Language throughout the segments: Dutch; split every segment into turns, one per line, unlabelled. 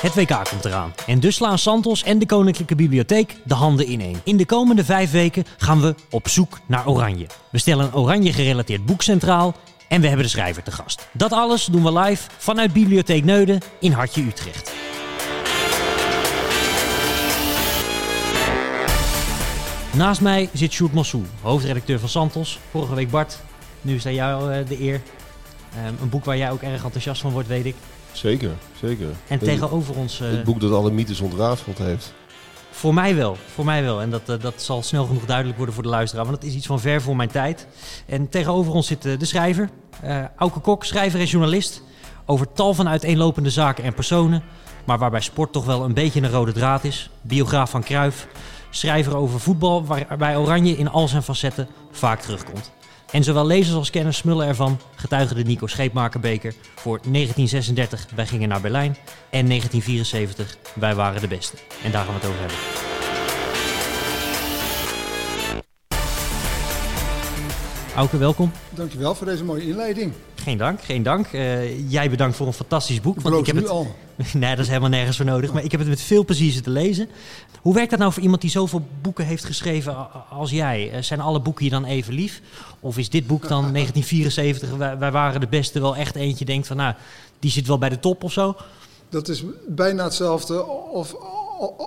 Het WK komt eraan. En dus slaan Santos en de Koninklijke Bibliotheek de handen ineen. In de komende vijf weken gaan we op zoek naar Oranje. We stellen een Oranje gerelateerd boek centraal. En we hebben de schrijver te gast. Dat alles doen we live vanuit Bibliotheek Neuden in Hartje Utrecht. Naast mij zit Sjoerd Mossou, hoofdredacteur van Santos. Vorige week Bart, nu is aan jou eh, de eer. Ehm, een boek waar jij ook erg enthousiast van wordt, weet ik.
Zeker, zeker.
En tegenover ons... eh,
Het boek dat alle mythes ontrafeld heeft.
Voor mij wel, voor mij wel. En dat, eh, dat zal snel genoeg duidelijk worden voor de luisteraar. Want dat is iets van ver voor mijn tijd. En tegenover ons zit eh, de schrijver, eh Auke Kok, schrijver en journalist. Over tal van uiteenlopende zaken en personen. Maar waarbij sport toch wel een beetje een rode draad is. Biograaf van Cruijff. Schrijver over voetbal, waarbij Oranje in al zijn facetten vaak terugkomt. En zowel lezers als kenners smullen ervan, getuige de Nico Scheepmakerbeker voor 1936 Wij gingen naar Berlijn en 1974 Wij waren de beste. En daar gaan we het over hebben. Auke, welkom.
Dankjewel voor deze mooie inleiding.
Geen dank, geen dank. Eh, jij bedankt voor een fantastisch boek.
Ik
want ik heb
nu
het...
al.
Nee, dat is helemaal nergens voor nodig. Maar ik heb het met veel plezier zitten lezen. Hoe werkt dat nou voor iemand die zoveel boeken heeft geschreven als jij? Eh, Zijn alle boeken je dan even lief? Of is dit boek dan 1974, wij, wij waren de beste, wel echt eentje denkt van... nou, die zit wel bij de top of zo?
Dat is bijna hetzelfde of,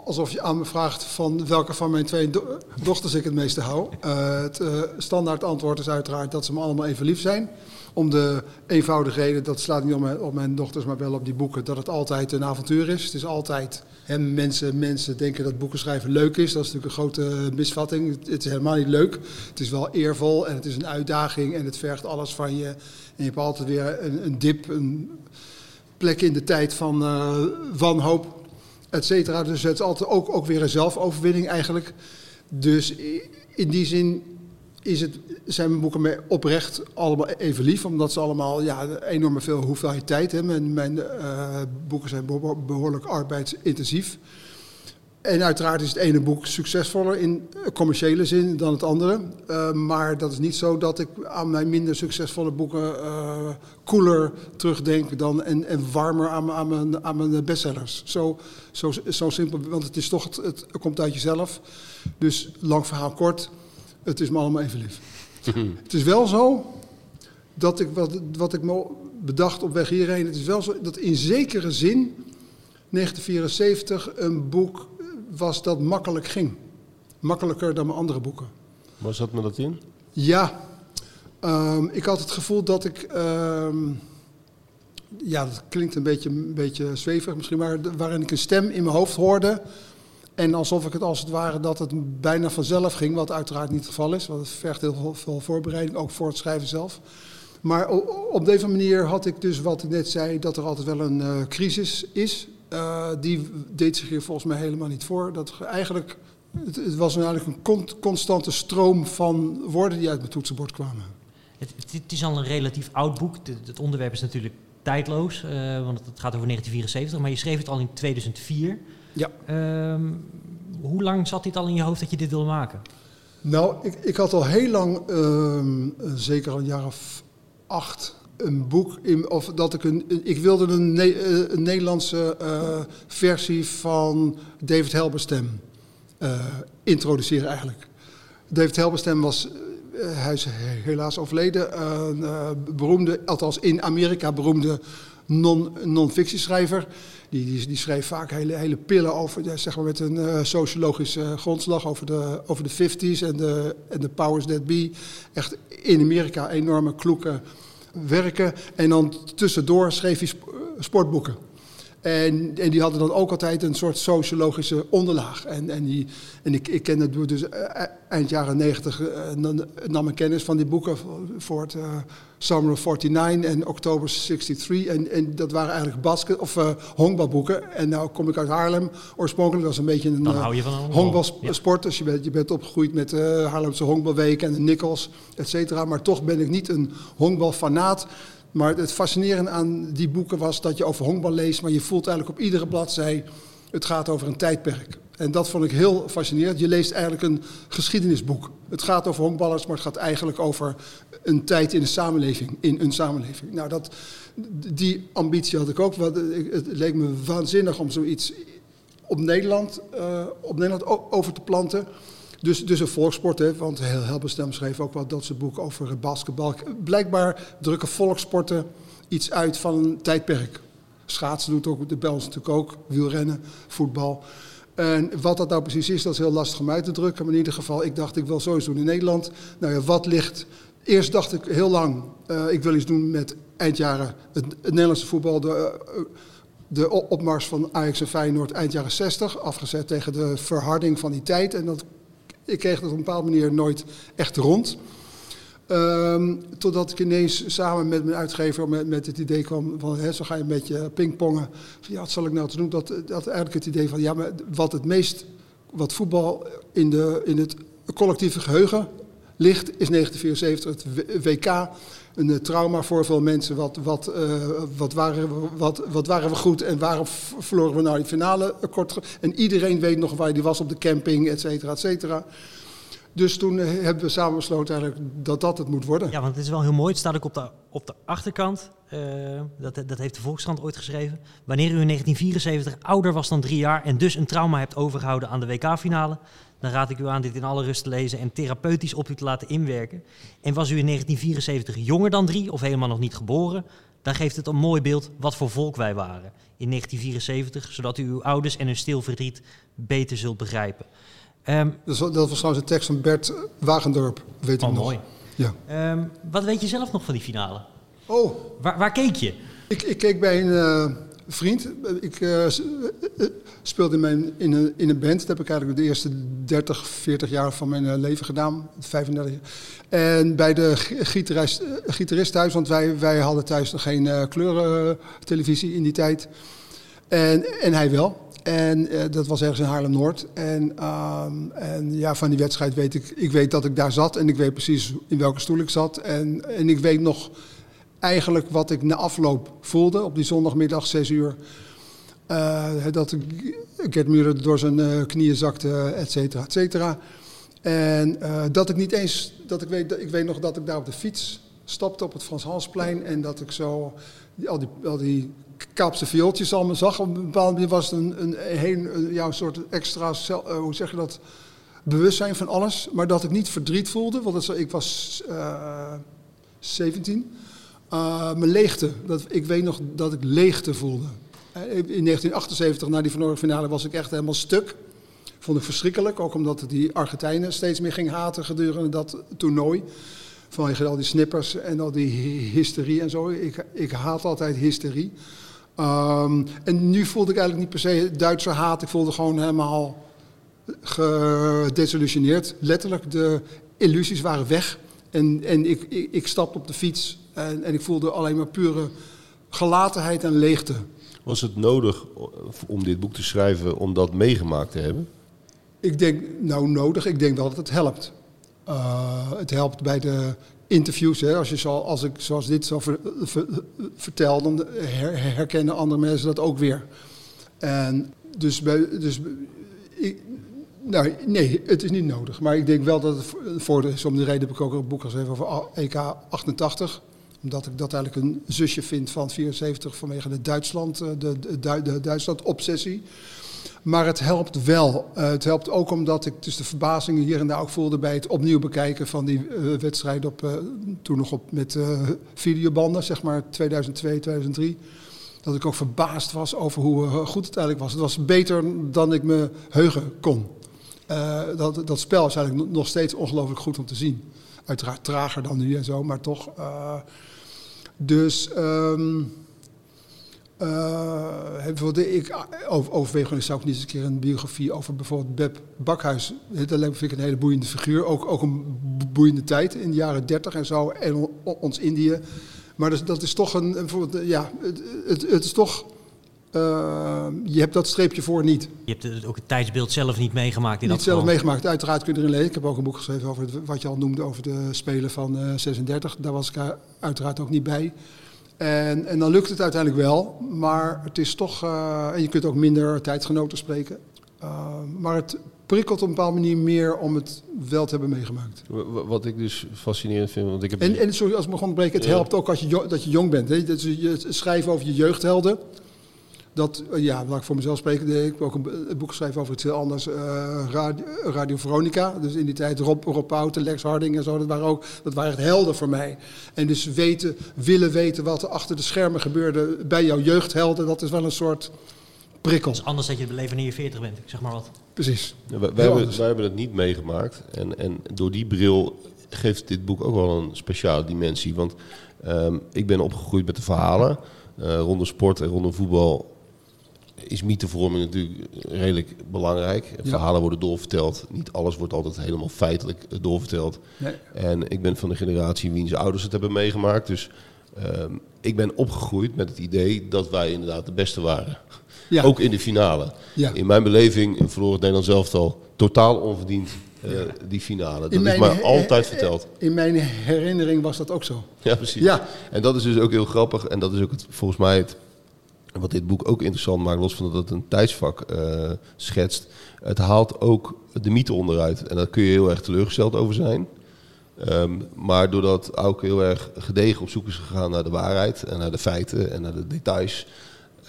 alsof je aan me vraagt van welke van mijn twee do- dochters ik het meeste hou. Eh, het eh, standaard antwoord is uiteraard dat ze me allemaal even lief zijn. Om de eenvoudige reden, dat slaat niet op mijn, op mijn dochters, maar wel op die boeken, dat het altijd een avontuur is. Het is altijd, hè, mensen, mensen denken dat boeken schrijven leuk is. Dat is natuurlijk een grote misvatting. Het, is helemaal niet leuk. Het is wel eervol en het is een uitdaging en het vergt alles van je. En je hebt altijd weer een, een dip, een plek in de tijd van eh, wanhoop, et cetera. Dus het is altijd ook, ook weer een zelfoverwinning eigenlijk. Dus in die zin is het, zijn mijn boeken mij oprecht allemaal even lief. Omdat ze allemaal ja, een enorme veel hoeveelheid tijd hebben. Mijn, mijn eh, boeken zijn beho- behoorlijk arbeidsintensief. En uiteraard is het ene boek succesvoller in commerciële zin dan het andere. Eh, maar dat is niet zo dat ik aan mijn minder succesvolle boeken eh koeler terugdenk dan en, en warmer aan, mijn- aan, mijn, aan mijn bestsellers. Zo, zo, zo simpel, want het is toch, het, het komt uit jezelf. Dus lang verhaal kort, het is me allemaal even lief. het is wel zo dat ik, wat, wat ik me bedacht op weg hierheen, het is wel zo dat in zekere zin 1974 een boek was dat makkelijk ging. Makkelijker dan mijn andere boeken.
Waar zat me dat in?
Ja, ehm, ik had het gevoel dat ik. ehm, ja, dat klinkt een beetje, een beetje zweverig misschien, maar de- waarin ik een stem in mijn hoofd hoorde. En alsof ik het als het ware dat het bijna vanzelf ging, wat uiteraard niet het geval is. Want het vergt heel veel- voorbereiding, ook voor het schrijven zelf. Maar op deze manier had ik dus wat ik net zei, dat er altijd wel een eh, crisis is. Eh, die deed zich hier volgens mij helemaal niet voor. Dat ge- eigenlijk, het, het was eigenlijk een con- constante stroom van woorden die uit mijn toetsenbord kwamen.
Het, is al een relatief oud boek. Het, het onderwerp is natuurlijk tijdloos, eh, want het gaat over 1974. Maar je schreef het al in 2004.
Ja.
Ehm, hoe lang zat dit al in je hoofd dat je dit wilde maken?
Nou, ik, ik had al heel lang, ehm, zeker al een jaar of acht, een boek. Of dat ik een. Ik wilde een, eh, Nederlandse eh, versie van David Helberstem eh, introduceren eigenlijk. David Helberstem was. hij is he- helaas overleden. Een beroemde, althans in Amerika beroemde non- non-fictieschrijver. Die, die, die schreef vaak hele, hele pillen over, zeg maar met een sociologische grondslag over de, over de 50s en de, en de powers that be. Echt in Amerika enorme kloeke werken. En dan tussendoor schreef hij sp- sportboeken. En, en die hadden dan ook altijd een soort sociologische onderlaag. En, en, die, en ik, ik kende het dus eh, eind jaren negentig nam ik kennis van die boeken voor het eh, Summer of 49 en Oktober 63. En, en dat waren eigenlijk basket, of eh, honkbalboeken. En nou kom ik uit Haarlem oorspronkelijk. Dat was een beetje een
Dan
eh,
hou je van honkbal.
honkbalsport. Dus je bent, je bent opgegroeid met de Haarlemse honkbalweek en de Nikkels, et cetera. Maar toch ben ik niet een honkbalfanaat. Maar het fascinerende aan die boeken was dat je over honkbal leest, maar je voelt eigenlijk op iedere bladzij, het gaat over een tijdperk. En dat vond ik heel fascinerend. Je leest eigenlijk een geschiedenisboek. Het gaat over honkballers, maar het gaat eigenlijk over een tijd in de samenleving. In een samenleving. Nou, dat, die ambitie had ik ook. Het leek me waanzinnig om zoiets op Nederland, uh, op Nederland over te planten. Dus, dus een volkssport, hè, want Helbestem schreef ook wat dat zijn boek over basketbal. Blijkbaar drukken volkssporten iets uit van een tijdperk. Schaatsen doet ook de Bels natuurlijk ook, wielrennen, voetbal. En wat dat nou precies is, dat is heel lastig om uit te drukken. Maar in ieder geval, ik dacht, ik wil zoiets doen in Nederland. Nou ja, wat ligt... Eerst dacht ik heel lang, uh, ik wil iets doen met eindjaren het, het Nederlandse voetbal. De, uh, de opmars van Ajax en Feyenoord eind jaren 60. Afgezet tegen de verharding van die tijd. En dat, ik kreeg dat op een bepaalde manier nooit echt rond. Um, totdat ik ineens samen met mijn uitgever met, met het idee kwam van hè, zo ga je een beetje pingpongen. Ja, wat zal ik nou te doen? Dat, dat eigenlijk het idee van ja, maar wat het meest, wat voetbal in, de, in het collectieve geheugen ligt, is 1974 het WK. Een trauma voor veel mensen. Wat, wat, uh, wat, waren, wat, wat waren we goed en waarom verloren we nou die finale kort? En iedereen weet nog waar die was op de camping, et cetera, et cetera. Dus toen hebben we samen besloten eigenlijk dat dat het moet worden.
Ja, want het is wel heel mooi. Het staat ook op de, op de achterkant. Dat, dat heeft de Volkskrant ooit geschreven. Wanneer u in 1974 ouder was dan drie jaar en dus een trauma hebt overgehouden aan de WK-finale, dan raad ik u aan dit in alle rust te lezen en therapeutisch op u te laten inwerken. En was u in 1974 jonger dan drie of helemaal nog niet geboren, dan geeft het een mooi beeld wat voor volk wij waren in 1974, zodat u uw ouders en hun stil verdriet beter zult begrijpen.
Um, dat, was, dat was trouwens een tekst van Bert Wagendorp, weet ik
oh,
nog.
mooi.
Ja.
Um, wat weet je zelf nog van die finale?
Oh.
Waar, waar keek je?
Ik, ik keek bij een uh, vriend. Ik uh, speelde in, mijn, in, een, in een band. Dat heb ik eigenlijk de eerste 30, 40 jaar van mijn uh, leven gedaan. 35 En bij de gitarist, thuis, want wij, wij hadden thuis nog geen kleurentelevisie in die tijd. En, en hij wel. En uh, dat was ergens in Haarlem-Noord. En, um, en ja, van die wedstrijd weet ik... Ik weet dat ik daar zat en ik weet precies in welke stoel ik zat. En, en ik weet nog eigenlijk wat ik na afloop voelde op die zondagmiddag, 6 uur. Uh, dat Gert Muren door zijn uh, knieën zakte, et cetera, et cetera. En dat ik niet eens... Dat ik, weet, ik weet nog dat ik daar op de fiets stapte op het Frans Halsplein. En dat ik zo al die, al die kaapse viooltjes allemaal zag. Op een bepaalde manier was het een, een, een, een soort extra, hoe zeg je dat, bewustzijn van alles. Maar dat ik niet verdriet voelde, want het, ik was uh, 17. Uh, mijn leegte, dat, ik weet nog dat ik leegte voelde. In 1978, na die verloren finale, was ik echt helemaal stuk. Vond ik verschrikkelijk, ook omdat die Argentijnen steeds meer ging haten gedurende dat toernooi. Vanwege al die snippers en al die hysterie en zo. Ik, ik haat altijd hysterie. Um, en nu voelde ik eigenlijk niet per se Duitse haat. Ik voelde gewoon helemaal gedesillusioneerd. Letterlijk, de illusies waren weg. En, en ik, ik, ik stapte op de fiets en, en ik voelde alleen maar pure gelatenheid en leegte.
Was het nodig om dit boek te schrijven om dat meegemaakt te hebben?
Ik denk, nou nodig, ik denk wel dat het helpt. Uh, het helpt bij de interviews, hè, als, je zo, als ik zoals dit zo ver, ver, vertel, dan her, herkennen andere mensen dat ook weer. En dus, bij, dus ik, nou, nee, het is niet nodig. Maar ik denk wel dat het voor de, om die reden heb ik ook een boek geschreven over EK 88 omdat ik dat eigenlijk een zusje vind van 74 vanwege de Duitsland, de, de, de, de Duitsland-obsessie. Maar het helpt wel. Uh, het helpt ook omdat ik dus de verbazingen hier en daar ook voelde bij het opnieuw bekijken van die uh, wedstrijd op, toen nog op, met videobanden, zeg maar 2002, 2003. Dat ik ook verbaasd was over hoe goed het eigenlijk was. Het was beter dan ik me heugen kon. dat, dat spel is eigenlijk nog steeds ongelooflijk goed om te zien. Uiteraard trager dan nu en zo, maar toch. Dus. Um, ik over, overwegen zou ik niet eens een keer een biografie over bijvoorbeeld Beb Bakhuis. Dat vind ik een hele boeiende figuur. Ook, ook een boeiende tijd in de jaren 30 en zo. En ons Indië. Maar dat, dat is toch een. ja, het, het, is toch. Uh, je hebt dat streepje voor niet.
Je hebt ook het tijdsbeeld zelf niet meegemaakt in
niet
dat
zelf meegemaakt. Uiteraard kun je erin lezen. Ik heb ook een boek geschreven over het, wat je al noemde over de Spelen van uh, 36. Daar was ik uiteraard ook niet bij. En, en, dan lukt het uiteindelijk wel, maar het is toch. Uh, en je kunt ook minder tijdgenoten spreken. Uh, maar het prikkelt op een bepaalde manier meer om het wel te hebben meegemaakt.
Wat ik dus fascinerend vind, want ik heb...
En, en sorry, als ik begon te breken, het helpt ook als je, dat je jong bent. Hè? Dat je schrijven over je jeugdhelden. Dat, uh, ja, laat ik voor mezelf spreken, ik heb ook een, een boek geschreven over iets heel anders. Uh, Radio, Radio, Veronica, dus in die tijd Rob, Rob Pouten, Lex Harding en zo, dat waren ook dat waren echt helden voor mij. En dus weten, willen weten wat er achter de schermen gebeurde bij jouw jeugdhelden, dat is wel een soort prikkel.
Het is anders dat je het beleven wanneer je 40 bent, ik zeg maar wat.
Precies.
Ja, wij, wij, hebben, wij, hebben, het niet meegemaakt. En, en door die bril geeft dit boek ook wel een speciale dimensie. Want um, ik ben opgegroeid met de verhalen. Uh, rondom sport en rondom voetbal is mythevorming natuurlijk redelijk belangrijk. Ja. Verhalen worden doorverteld. Niet alles wordt altijd helemaal feitelijk doorverteld. Nee. En ik ben van de generatie wiens ouders het hebben meegemaakt. Dus um, ik ben opgegroeid met het idee dat wij inderdaad de beste waren. Ja. Ook in de finale. Ja. In mijn beleving verloor het Nederland zelf al totaal onverdiend uh, die finale. Dat is maar altijd verteld.
In mijn herinnering was dat ook zo.
Ja, precies. Ja. En dat is dus ook heel grappig. En dat is ook het, volgens mij het, wat dit boek ook interessant maakt, los van dat het een tijdsvak uh, schetst. Het haalt ook de mythe onderuit. En daar kun je heel erg teleurgesteld over zijn. Um, maar doordat ook heel erg gedegen op zoek is gegaan naar de waarheid en naar de feiten en naar de details,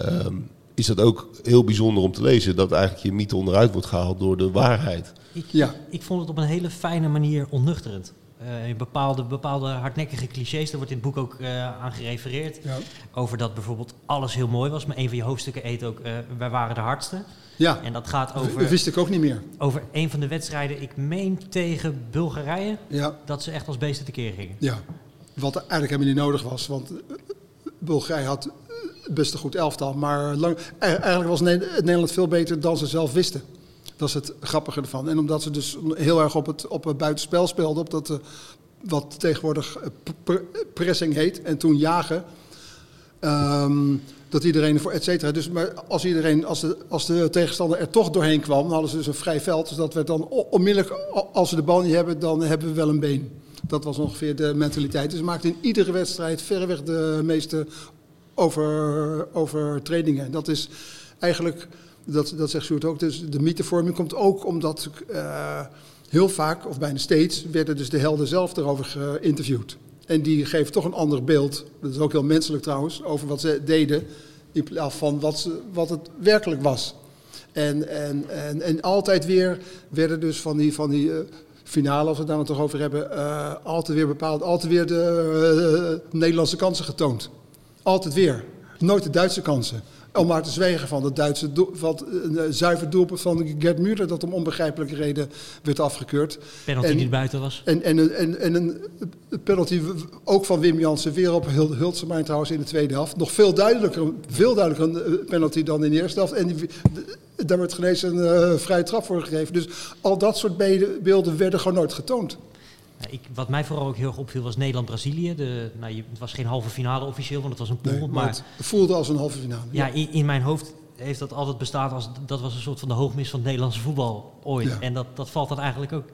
um, is dat ook heel bijzonder om te lezen. Dat eigenlijk je mythe onderuit wordt gehaald door de waarheid.
Ik, ja. ik vond het op een hele fijne manier onnuchterend. Uh, in bepaalde, bepaalde hardnekkige clichés, daar wordt in het boek ook uh, aan gerefereerd. Ja. Over dat bijvoorbeeld alles heel mooi was. Maar een van je hoofdstukken eet ook, uh, wij waren de hardste.
Ja,
en dat gaat over...
Dat wist ik ook niet meer.
Over een van de wedstrijden, ik meen tegen Bulgarije,
ja.
dat ze echt als beesten tekeer gingen.
Ja, wat eigenlijk helemaal niet nodig was. Want Bulgarije had best een goed elftal. Maar lang, eigenlijk was Nederland veel beter dan ze zelf wisten. Dat is het grappige ervan. En omdat ze dus heel erg op het, op het buitenspel speelden, op dat, uh, wat tegenwoordig pressing heet, en toen jagen. Um, dat iedereen voor et cetera. Dus maar als iedereen, als de, als de tegenstander er toch doorheen kwam, dan hadden ze dus een vrij veld. Dus dat werd dan onmiddellijk, als we de bal niet hebben, dan hebben we wel een been. Dat was ongeveer de mentaliteit. Dus ze maakten in iedere wedstrijd verreweg de meeste over, over trainingen. Dat is eigenlijk, dat, dat zegt Sjoerd ook, dus de mythevorming komt ook omdat uh, heel vaak, of bijna steeds, werden dus de helden zelf erover geïnterviewd. En die geven toch een ander beeld, dat is ook heel menselijk trouwens, over wat ze deden, in van wat, ze, wat het werkelijk was. En, en, en, en altijd weer werden dus van die, van die uh, finale, als we het daar toch over hebben, uh, altijd weer bepaald, altijd weer de Nederlandse kansen getoond. Altijd weer. Nooit de Duitse kansen. Om maar te zwegen van het Duitse een zuiver doelpunt van Gerd Müller dat om onbegrijpelijke reden werd afgekeurd.
Penalty en, die buiten was.
En, en, en, en een penalty ook van Wim Jansen weer op Hultsemijn trouwens in de tweede helft. Nog veel duidelijker, veel duidelijker een penalty dan in de eerste helft. En die, daar werd genees een uh, vrije trap voor gegeven. Dus al dat soort beelden werden gewoon nooit getoond.
Ik, wat mij vooral ook heel erg opviel was Nederland-Brazilië. Nou, het was geen halve finale officieel, want het was een pool.
Nee, maar, het voelde als een halve finale.
Ja, ja. In, in, mijn hoofd heeft dat altijd bestaan als... Dat was een soort van de hoogmis van het Nederlandse voetbal ooit. Ja. En dat, dat valt dan eigenlijk ook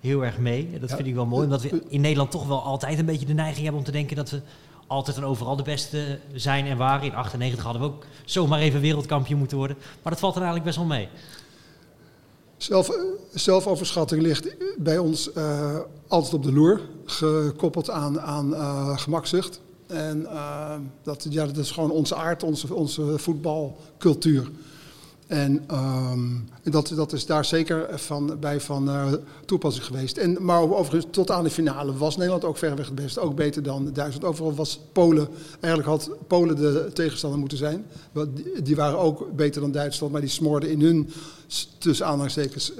heel erg mee. Dat ja. vind ik wel mooi. Omdat we in Nederland toch wel altijd een beetje de neiging hebben om te denken... dat we altijd en overal de beste zijn en waren. In 98 hadden we ook zomaar even wereldkampioen moeten worden. Maar dat valt dan eigenlijk best wel mee.
Zelf, zelfoverschatting ligt bij ons uh, altijd op de loer, gekoppeld aan, aan uh, gemakzucht. En uh, dat, ja, dat is gewoon onze aard, onze, onze voetbalcultuur. En um, dat, dat is daar zeker van, bij van uh, toepassing geweest. En, maar overigens, tot aan de finale was Nederland ook verreweg het beste. Ook beter dan Duitsland. Overal was Polen, eigenlijk had Polen de tegenstander moeten zijn. Die, waren ook beter dan Duitsland, maar die smoorden in hun, tussen aanhalingstekens,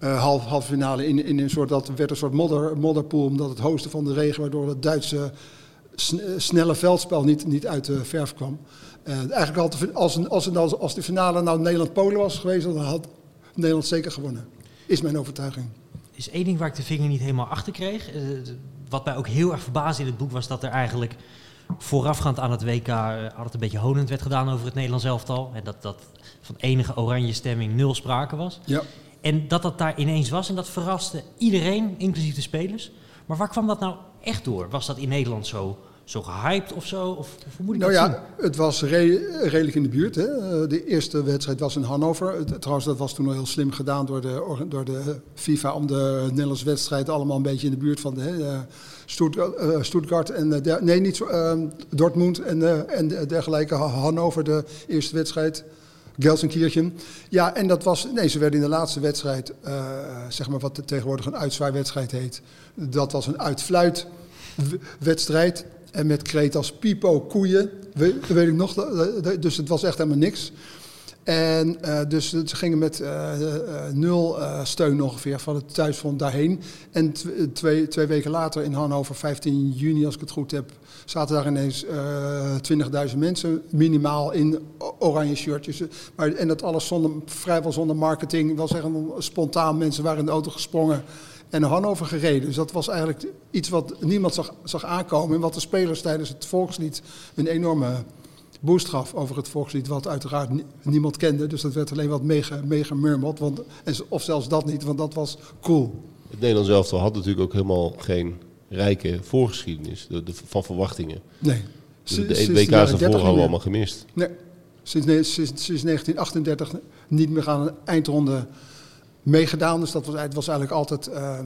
uh, finale in, in een soort, dat werd een soort modder, modderpoel, omdat het hoogste van de regen, waardoor het Duitse snelle veldspel niet, niet uit de verf kwam. Uh, eigenlijk had als, als, als, als de finale nou Nederland-Polen was geweest, dan had Nederland zeker gewonnen. Is mijn overtuiging.
Is één ding waar ik de vinger niet helemaal achter kreeg. Uh, wat mij ook heel erg verbaasde in het boek was dat er eigenlijk voorafgaand aan het WK uh, altijd een beetje honend werd gedaan over het Nederlands elftal. En dat, dat van enige oranje stemming nul sprake was.
Ja.
En dat dat daar ineens was en dat verraste iedereen, inclusief de spelers. Maar waar kwam dat nou echt door? Was dat in Nederland zo zo gehyped of zo? Of, of hoe moet ik
Nou
dat zien?
ja, het was re- redelijk in de buurt. Hè. Eh, De eerste wedstrijd was in Hannover. Trouwens, dat was toen al heel slim gedaan door de, door de FIFA... om de Nederlandse wedstrijd allemaal een beetje in de buurt van de, hè, eh, Stuttgart, eh, Stuttgart en... nee, niet zo, eh, Dortmund en, eh, en de- dergelijke. Ha- Hannover, de eerste wedstrijd. Gelsenkirchen. Ja, en dat was... Nee, ze werden in de laatste wedstrijd... zeg maar wat tegenwoordig een uitzwaaiwedstrijd heet... dat was een uitfluitwedstrijd. En met kreet als pipo, koeien, weet, ik nog. Dus het was echt helemaal niks. En eh, dus ze gingen met eh, eh, nul steun ongeveer van het thuisfront daarheen. En tw- twee, twee weken later in Hannover, 15 juni als ik het goed heb, zaten daar ineens eh 20.000 mensen minimaal in oranje shirtjes. Maar, en dat alles zonder, vrijwel zonder marketing. Wel zeggen spontaan, mensen waren in de auto gesprongen en naar Hannover gereden. Dus dat was eigenlijk iets wat niemand zag, zag aankomen. En wat de spelers tijdens het volkslied een enorme boost gaf over het volkslied, wat uiteraard ni- niemand kende. Dus dat werd alleen wat mega, mega want Of zelfs dat niet, want dat was cool.
Het Nederlands elftal had natuurlijk ook helemaal geen rijke voorgeschiedenis de, de- van verwachtingen.
Nee. Sinds-
de
sinds
WK's daarvoor
30
hadden we allemaal gemist.
Nee. Sinds, ne- sinds, sinds 1938 niet meer aan een eindronde meegedaan. Dus dat was, het was eigenlijk altijd, eh,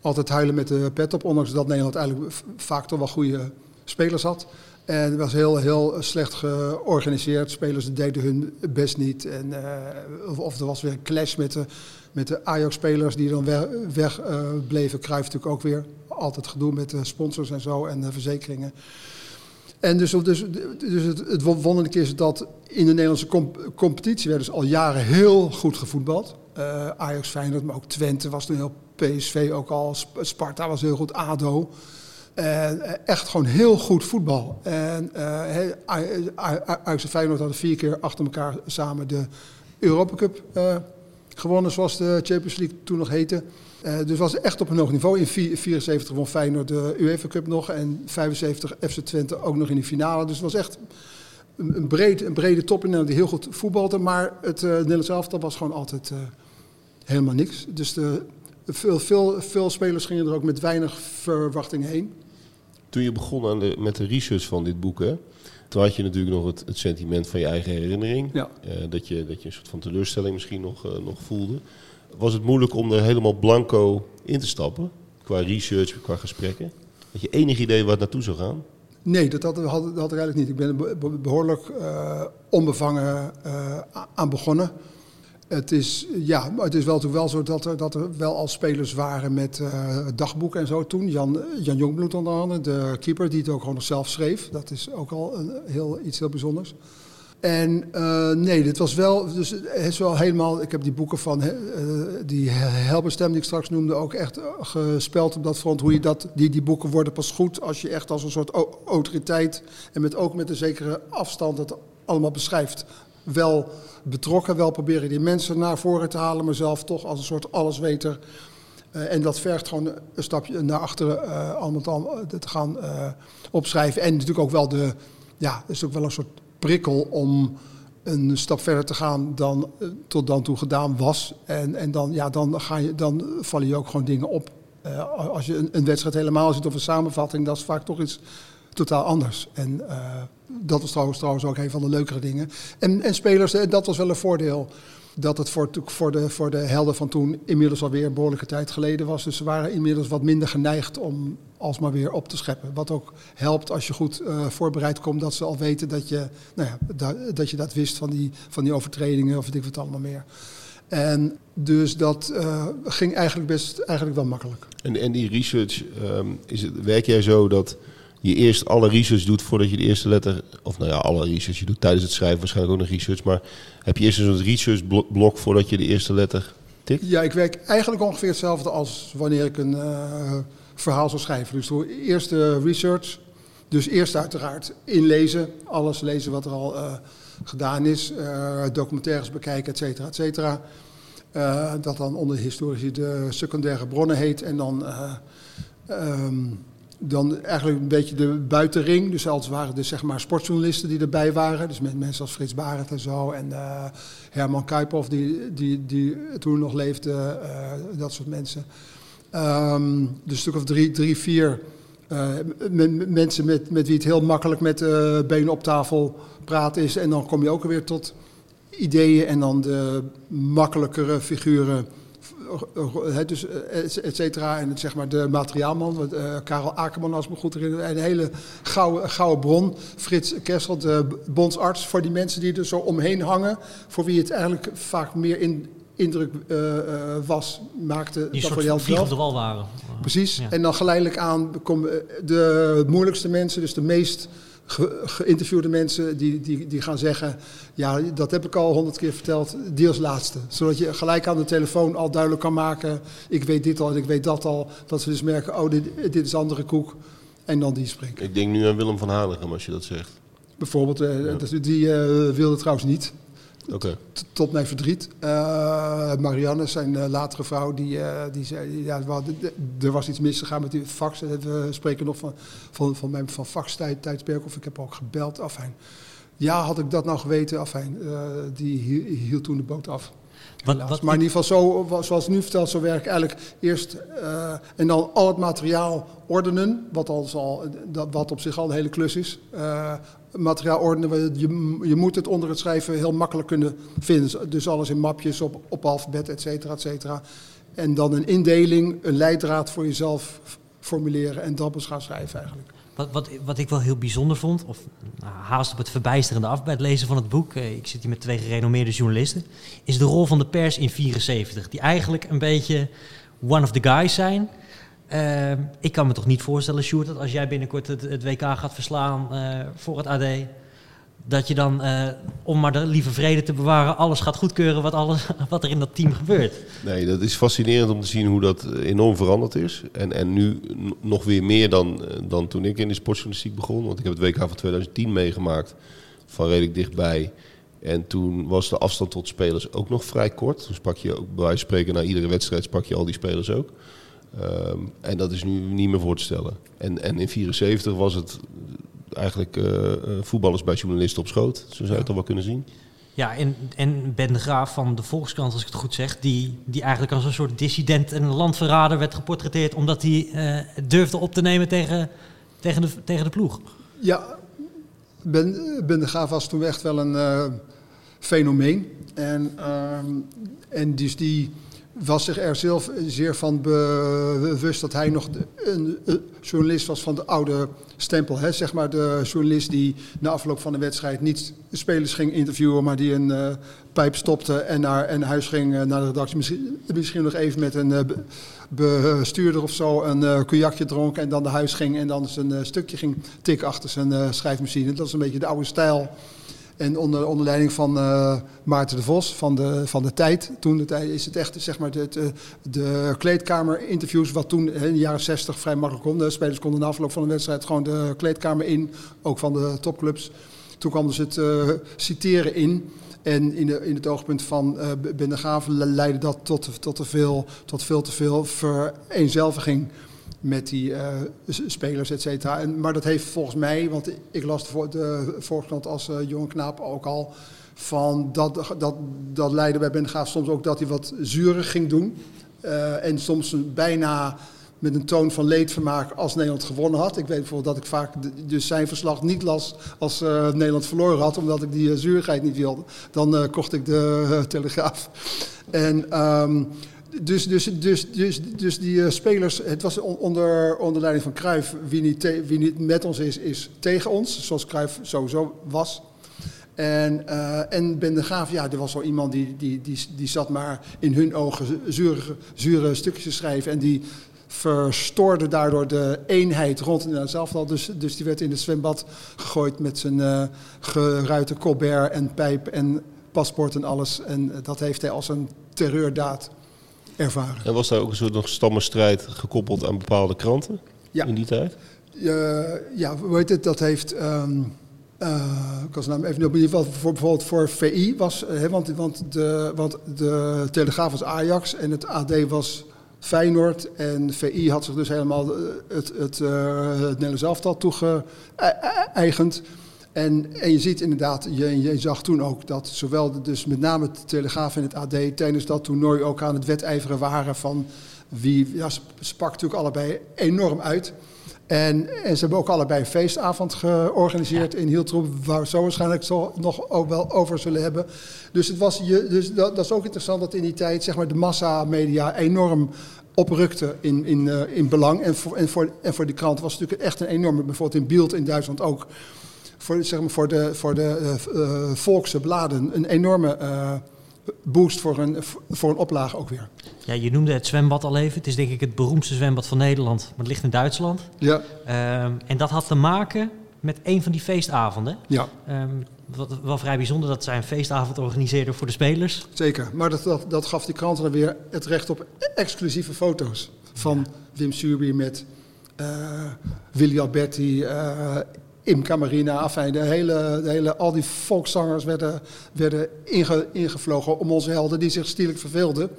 altijd huilen met de pet op. Ondanks dat Nederland eigenlijk vaak toch wel goede spelers had. En het was heel, heel slecht georganiseerd. Spelers deden hun best niet. En, eh, of, er was weer een clash met de, met de Ajax-spelers die dan weg, weg eh, bleven. Natuurlijk ook weer. Altijd gedoe met sponsors en zo en verzekeringen. En dus, dus, dus het, wonderlijke is dat in de Nederlandse comp- competitie werd dus al jaren heel goed gevoetbald. Eh, Ajax, Feyenoord, maar ook Twente was toen heel PSV ook al. Sp- Sparta was heel goed, ADO. En eh, echt gewoon heel goed voetbal. En eh, Ajax en Feyenoord hadden vier keer achter elkaar samen de Europa Cup gewonnen, zoals de Champions League toen nog heette. Eh, dus was echt op een hoog niveau. In 1974 won Feyenoord de UEFA Cup nog en 75 FC Twente ook nog in de finale. Dus het was echt een, een, een brede top in Nederland die heel goed voetbalde. Maar het uh, Nederlands elftal was gewoon altijd uh, helemaal niks. Dus de, veel, veel, veel spelers gingen er ook met weinig verwachtingen heen.
Toen je begon aan de, met de research van dit boek, hè, toen had je natuurlijk nog het, het sentiment van je eigen herinnering.
Ja.
Uh, dat, je, dat je een soort van teleurstelling misschien nog, uh, nog voelde. Was het moeilijk om er helemaal blanco in te stappen? Qua research, qua gesprekken? Had je enig idee waar het naartoe zou gaan?
Nee, dat had, had, dat had ik eigenlijk niet. Ik ben er behoorlijk uh, onbevangen aan begonnen. Het is, ja, het is wel, wel zo dat er, dat er wel al spelers waren met uh, dagboeken en zo toen. Jan, Jan Jongbloed onder andere, de keeper, die het ook gewoon nog zelf schreef. Dat is ook al een, heel, iets heel bijzonders. En uh, nee, dit was wel, dus het is wel helemaal, ik heb die boeken van die Helberstem die ik straks noemde ook echt gespeld op dat front. Hoe je dat, die, die boeken worden pas goed als je echt als een soort autoriteit en met, ook met een zekere afstand het allemaal beschrijft. Wel betrokken, wel proberen die mensen naar voren te halen, maar zelf toch als een soort allesweter. Uh, en dat vergt gewoon een stapje naar achteren uh, allemaal te gaan opschrijven. En natuurlijk ook wel de, ja, is ook wel een soort prikkel om een stap verder te gaan dan tot dan toe gedaan was. En, en dan, ja, dan, ga je, dan vallen je ook gewoon dingen op. Als je een, een, wedstrijd helemaal ziet of een samenvatting, dat is vaak toch iets totaal anders. En uh, dat was trouwens, trouwens ook een van de leukere dingen. En, en spelers, dat was wel een voordeel. Dat het voor, voor, de, voor de helden van toen inmiddels alweer een behoorlijke tijd geleden was. Dus ze waren inmiddels wat minder geneigd om alsmaar weer op te scheppen. Wat ook helpt als je goed uh, voorbereid komt, dat ze al weten dat je, nou ja, dat, je dat wist van die, van die overtredingen of weet ik wat allemaal meer. En dus dat ging eigenlijk best eigenlijk wel makkelijk.
En, en die research, um, is het, werk jij zo dat je eerst alle research doet voordat je de eerste letter, of nou ja, alle research, je doet tijdens het schrijven waarschijnlijk ook nog research, maar heb je eerst een soort research blok voordat je de eerste letter tikt?
Ja, ik werk eigenlijk ongeveer hetzelfde als wanneer ik een uh, verhaal zou schrijven. Dus door eerst research, dus eerst uiteraard inlezen, alles lezen wat er al uh, gedaan is, uh, documentaires bekijken, et cetera, et cetera. Dat dan onder de historici de secundaire bronnen heet en dan... Um, dan eigenlijk een beetje de buitenring. Dus als waren dus zeg maar sportjournalisten die erbij waren. Dus met mensen als Frits Barend en zo. En uh, Herman Kuiphoff die, die, die toen nog leefde. Uh, dat soort mensen. Um, dus een stuk of drie, drie vier Uh, mensen met, met wie het heel makkelijk met benen op tafel praten is. En dan kom je ook weer tot ideeën en dan de makkelijkere figuren. Dus et cetera. En zeg maar de materiaalman, uh, Karel Akerman als me goed herinner. Een hele gouden, gouden bron. Frits Kessel, de bondsarts. Voor die mensen die er zo omheen hangen. Voor wie het eigenlijk vaak meer in, indruk uh, was, maakte
die dat voor zelf op de wal waren.
Precies. Ja. En dan geleidelijk aan komen de moeilijkste mensen, dus de meest ge geïnterviewde mensen, die, die, die gaan zeggen: Ja, dat heb ik al honderd keer verteld, die als laatste. Zodat je gelijk aan de telefoon al duidelijk kan maken: Ik weet dit al en ik weet dat al. Dat ze dus merken: Oh, dit, dit is andere koek. En dan die spreken.
Ik denk nu aan Willem van Hanegem als je dat zegt.
Bijvoorbeeld, uh, ja. die uh, wilde trouwens niet.
Okay.
Tot mijn verdriet. Uh, Marianne, zijn uh, latere vrouw, die, uh, die zei, ja, er was iets misgegaan met die fax. We spreken nog van, van, van mijn van faxtijdperk, of ik heb ook gebeld. Afijn. Ja, had ik dat nou geweten? Afijn, die hield toen de boot af. Wat, wat maar in ieder geval, zo, zoals nu vertelt, zo werk eigenlijk eerst uh, en dan al het materiaal ordenen, wat, al, dat, wat op zich al een hele klus is. Uh, materiaal ordenen, je, je moet het onder het schrijven heel makkelijk kunnen vinden. Dus alles in mapjes, op, op alfabet, et cetera, et cetera. En dan een indeling, een leidraad voor jezelf formuleren en dat pas gaan schrijven eigenlijk.
Wat, wat, wat ik wel heel bijzonder vond, of nou, haast op het verbijsterende af bij het lezen van het boek, eh, ik zit hier met twee gerenommeerde journalisten, is de rol van de pers in 74. Die eigenlijk een beetje one of the guys zijn. Uh, ik kan me toch niet voorstellen, Sjoerd, dat als jij binnenkort het, WK gaat verslaan uh, voor het AD, dat je dan, uh, om maar de lieve vrede te bewaren, alles gaat goedkeuren wat, alles, wat er in dat team gebeurt.
Nee, dat is fascinerend om te zien hoe dat enorm veranderd is. En, en nu nog weer meer dan, dan toen ik in de sportjournalistiek begon. Want ik heb het WK van 2010 meegemaakt, van redelijk dichtbij. En toen was de afstand tot spelers ook nog vrij kort. Toen sprak je ook bij spreken na iedere wedstrijd sprak je al die spelers ook. Um, en dat is nu niet meer voor te stellen. En, en in 74 was het eigenlijk uh, voetballers bij journalisten op schoot. Zo zou je het al wel kunnen zien.
Ja, en, en Ben de Graaf van de Volkskrant, als ik het goed zeg, die, die eigenlijk als een soort dissident en landverrader werd geportretteerd omdat hij uh, durfde op te nemen tegen, tegen, de, tegen de ploeg.
Ja, Ben, ben de Graaf was toen echt wel een uh, fenomeen. En, uh, en dus die was zich er zelf zeer van bewust dat hij nog een, journalist was van de oude stempel. Hè? Zeg maar de journalist die na afloop van de wedstrijd niet spelers ging interviewen, maar die een uh, pijp stopte en naar, en huis ging uh, naar de redactie. Misschien, misschien nog even met een uh, bestuurder of zo een uh, dronk en dan naar huis ging en dan zijn stukje ging tikken achter zijn schrijfmachine. Dat is een beetje de oude stijl en onder, onder leiding van uh, Maarten de Vos van de, van de tijd. Toen tijd is het echt zeg maar, de, de, de kleedkamer-interviews, wat toen in de jaren 60 vrij makkelijk kon. De spelers konden na afloop van de wedstrijd gewoon de kleedkamer in, ook van de topclubs. Toen kwam dus het citeren in. En in, de, in het oogpunt van uh, Ben de leidde dat tot, tot, te veel, tot veel te veel vereenzelviging met die uh, spelers, et cetera. Maar dat heeft volgens mij, want ik las de, de als uh, knaap ook al... van dat, dat, dat leidde bij Ben Gaaf soms ook dat hij wat zurig ging doen. Uh, en soms bijna met een toon van leedvermaak als Nederland gewonnen had. Ik weet bijvoorbeeld dat ik vaak dus zijn verslag niet las als Nederland verloren had, omdat ik die uh, zuurigheid niet wilde. Dan kocht ik de Telegraaf. En um, dus, dus, dus, dus, dus die uh, spelers, het was onder, onder leiding van Cruijff, wie niet, wie niet met ons is, is tegen ons. Zoals Cruijff sowieso was. En, uh, en Ben de Graaf, ja, er was wel iemand die, die, die, die zat maar in hun ogen zure, zure stukjes te schrijven. En die verstoorde daardoor de eenheid rond in zelf. Dus, dus die werd in het zwembad gegooid met zijn uh, geruite colbert en pijp en paspoort en alles. En dat heeft hij als een terreurdaad ervaren.
En was daar ook een soort nog stammenstrijd gekoppeld aan bepaalde kranten ja. in die tijd?
Uh, ja, weet het, dat heeft... Um, uh, ik was nou even geval voor, bijvoorbeeld voor VI was, uh, want, want, de, want de Telegraaf was Ajax en het AD was Feyenoord. En VI had zich dus helemaal het, het, uh, het Nederlands elftal toegeëigend. En, en je ziet inderdaad, je, je zag toen ook dat zowel de, dus met name de Telegraaf en het AD tijdens dat toernooi ook aan het wedijveren waren van wie, ja, ze sprak natuurlijk allebei enorm uit. En, en ze hebben ook allebei een feestavond georganiseerd in Hieltroep, waar we zo waarschijnlijk zo nog ook wel over zullen hebben. Dus, het was je, dus dat, dat is ook interessant dat in die tijd zeg maar, de massamedia enorm oprukte in, in, uh, in belang. En voor, en, voor, en voor die krant was het natuurlijk echt een enorme, bijvoorbeeld in Bild in Duitsland ook, voor, zeg maar, voor de, voor de uh, volkse bladen een enorme boost voor een, voor een oplage ook weer.
Ja, je noemde het zwembad al even. Het is denk ik het beroemdste zwembad van Nederland, maar het ligt in Duitsland.
Ja.
Um, en dat had te maken met een van die feestavonden.
Ja.
Um, wat wel vrij bijzonder dat zij een feestavond organiseerden voor de spelers.
Zeker, maar dat, dat, dat gaf die kranten dan weer het recht op exclusieve foto's. Van ja. Wim Suurby met uh, Willy Alberti, uh, Imca Marina, afijn, de hele, de hele, al die volkszangers werden, werden inge, ingevlogen om onze helden die zich stierlijk verveelden.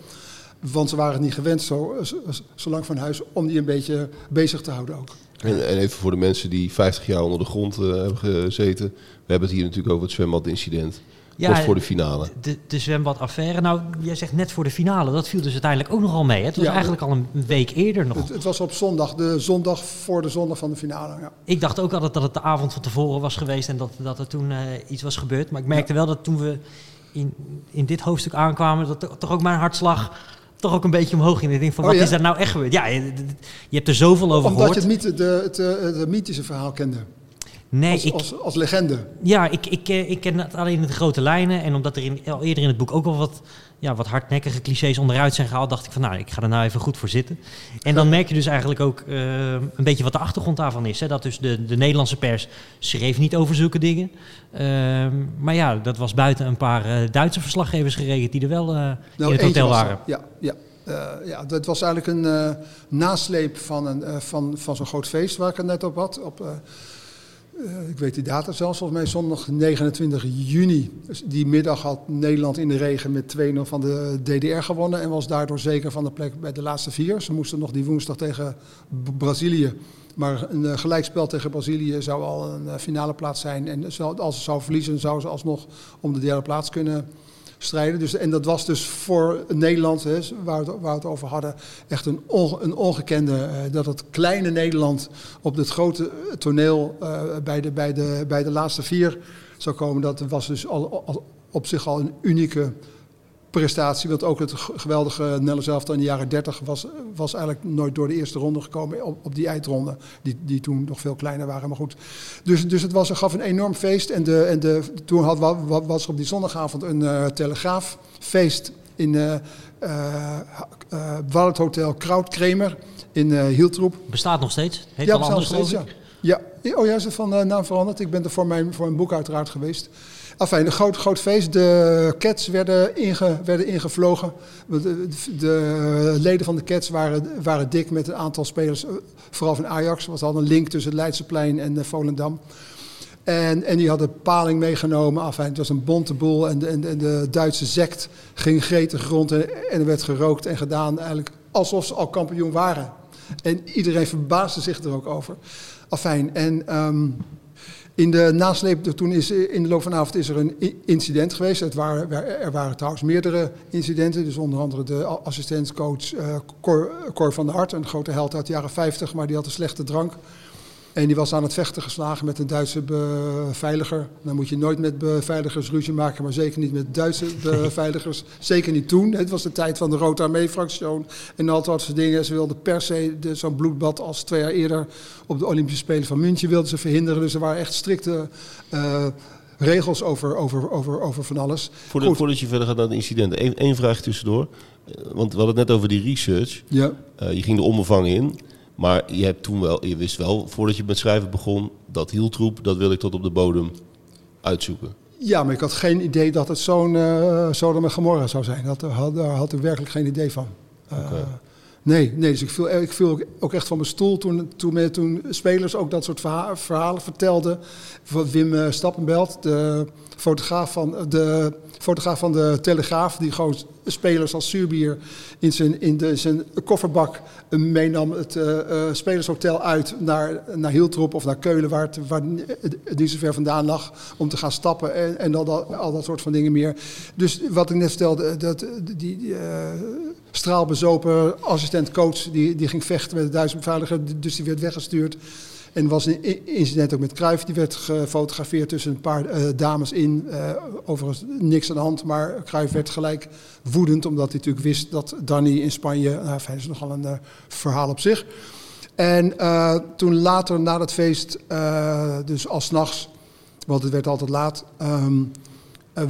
Want ze waren niet gewend zo, zo, zo lang van huis om die een beetje bezig te houden ook.
En, en even voor de mensen die 50 jaar onder de grond uh, hebben gezeten. We hebben het hier natuurlijk over het zwembadincident. Ja, voor de finale.
De, de zwembadaffaire. Nou, jij zegt net voor de finale. Dat viel dus uiteindelijk ook nogal mee. Hè? Het was ja, eigenlijk al een week eerder nog.
Het, het, was op zondag. De zondag voor de zondag van de finale. Ja.
Ik dacht ook altijd dat het de avond van tevoren was geweest. En dat, dat er toen uh, iets was gebeurd. Maar ik merkte wel dat toen we in, in dit hoofdstuk aankwamen... dat toch ook mijn hartslag toch ook een beetje omhoog ging. Ik denk van, wat oh, ja? is daar nou echt gebeurd? Ja, je, je hebt er zoveel over
Omdat
gehoord.
Omdat je het, mythe, de, het, het mythische verhaal kende.
Nee,
als,
ik,
als, als, legende.
Ja, ik, ik, ik ken het alleen in de grote lijnen. En omdat er in, al eerder in het boek ook wel wat, ja, wat hardnekkige clichés onderuit zijn gehaald, dacht ik van nou, ik ga er nou even goed voor zitten. En dan merk je dus eigenlijk ook uh, een beetje wat de achtergrond daarvan is. Hè? Dat dus de, de Nederlandse pers schreef niet over zulke dingen. Uh, maar ja, dat was buiten een paar uh, Duitse verslaggevers geregeld die er wel nou, in het hotel waren.
Ja, ja. Uh, ja, dat was eigenlijk een uh, nasleep van, een, uh, van, van zo'n groot feest waar ik het net op had. Op, ik weet die data zelfs, volgens mij zondag 29 juni. Dus die middag had Nederland in de regen met 2-0 van de DDR gewonnen. En was daardoor zeker van de plek bij de laatste vier. Ze moesten nog die woensdag tegen Brazilië. Maar een gelijkspel tegen Brazilië zou al een finale plaats zijn. En als ze zou verliezen, zou ze alsnog om de derde plaats kunnen strijden. Dus, en dat was dus voor Nederland, hè, waar, we het, over hadden, echt een, onge, een ongekende. Uh, dat het kleine Nederland op het grote toneel uh, bij, de, bij, de, bij de laatste vier zou komen. Dat was dus al, op zich al een unieke prestatie. Want ook het geweldige Nelle zelf in de jaren 30 was, was eigenlijk nooit door de eerste ronde gekomen op, op die eindronde. Die, die toen nog veel kleiner waren. Maar goed. Dus, dus het was, gaf een enorm feest. En, de, en de, toen had, was er op die zondagavond een uh, telegraafeest in uh, uh, het Hotel Krautkremer in uh, Hieltroep.
Bestaat nog steeds? Heet
ja,
al anders
steeds, ja. ja. Oh ja, is van naam veranderd. Ik ben er voor mijn, voor mijn boek uiteraard geweest. Enfin, een groot, groot feest. De Cats werden, inge, werden ingevlogen. De, de, leden van de Cats waren, waren dik met een aantal spelers, vooral van Ajax. Was al een link tussen het Leidseplein en de Volendam. En, en die hadden paling meegenomen. Enfin, het was een bonte boel. En de, en de, Duitse zekt ging gretig rond. En, er werd gerookt en gedaan eigenlijk alsof ze al kampioen waren. En iedereen verbaasde zich er ook over. Afijn, en... Um, in de nasleep, toen is in de loop van de avond is er een incident geweest. Het waren, er waren trouwens meerdere incidenten. Dus onder andere de assistentscoach uh, Cor, Cor, van der Hart, een grote held uit de jaren 50, maar die had een slechte drank. En die was aan het vechten geslagen met een Duitse beveiliger. Dan moet je nooit met beveiligers ruzie maken, maar zeker niet met Duitse beveiligers. zeker niet toen. Het was de tijd van de Rode Armee-fractie en al dat soort dingen. Ze wilden per se zo'n bloedbad als twee jaar eerder op de Olympische Spelen van München wilden ze verhinderen. Dus er waren echt strikte uh, regels over, over, over, over van alles.
Voordat, voordat je verder gaat naar de incidenten, Eén, één vraag tussendoor. Want we hadden het net over die research.
Ja.
Uh, je ging de omvang in. Maar je, hebt toen wel, je wist wel, voordat je met schrijven begon, dat hieltroep, dat wil ik tot op de bodem uitzoeken.
Ja, maar ik had geen idee dat het zo'n uh, Sodom en Gomorra zou zijn. Dat, had, daar had ik werkelijk geen idee van. Uh, okay. Nee, nee, dus ik viel, ik viel ook echt van mijn stoel toen, toen, toen spelers ook dat soort verha verhalen vertelden. Wim Stappenbelt, de fotograaf van de, fotograaf van de Telegraaf, die gewoon spelers als zuurbier in zijn, in de, zijn kofferbak meenam het uh, uh, spelershotel uit naar, naar Hieltrop of naar Keulen, waar het, waar niet zo ver vandaan lag, om te gaan stappen en, en al, dat, al dat soort van dingen meer. Dus wat ik net stelde, dat, die uh, straalbezopen assistent assistent coach die, die ging vechten met de Duitse beveiliger, dus die werd weggestuurd. En was een incident ook met Cruijff, die werd gefotografeerd tussen een paar uh, dames in. Uh, overigens niks aan de hand, maar Cruijff werd gelijk woedend, omdat hij natuurlijk wist dat Danny in Spanje, nou, fijn, is nogal een uh, verhaal op zich. En toen later na dat feest, dus al s'nachts, want het werd altijd laat, um,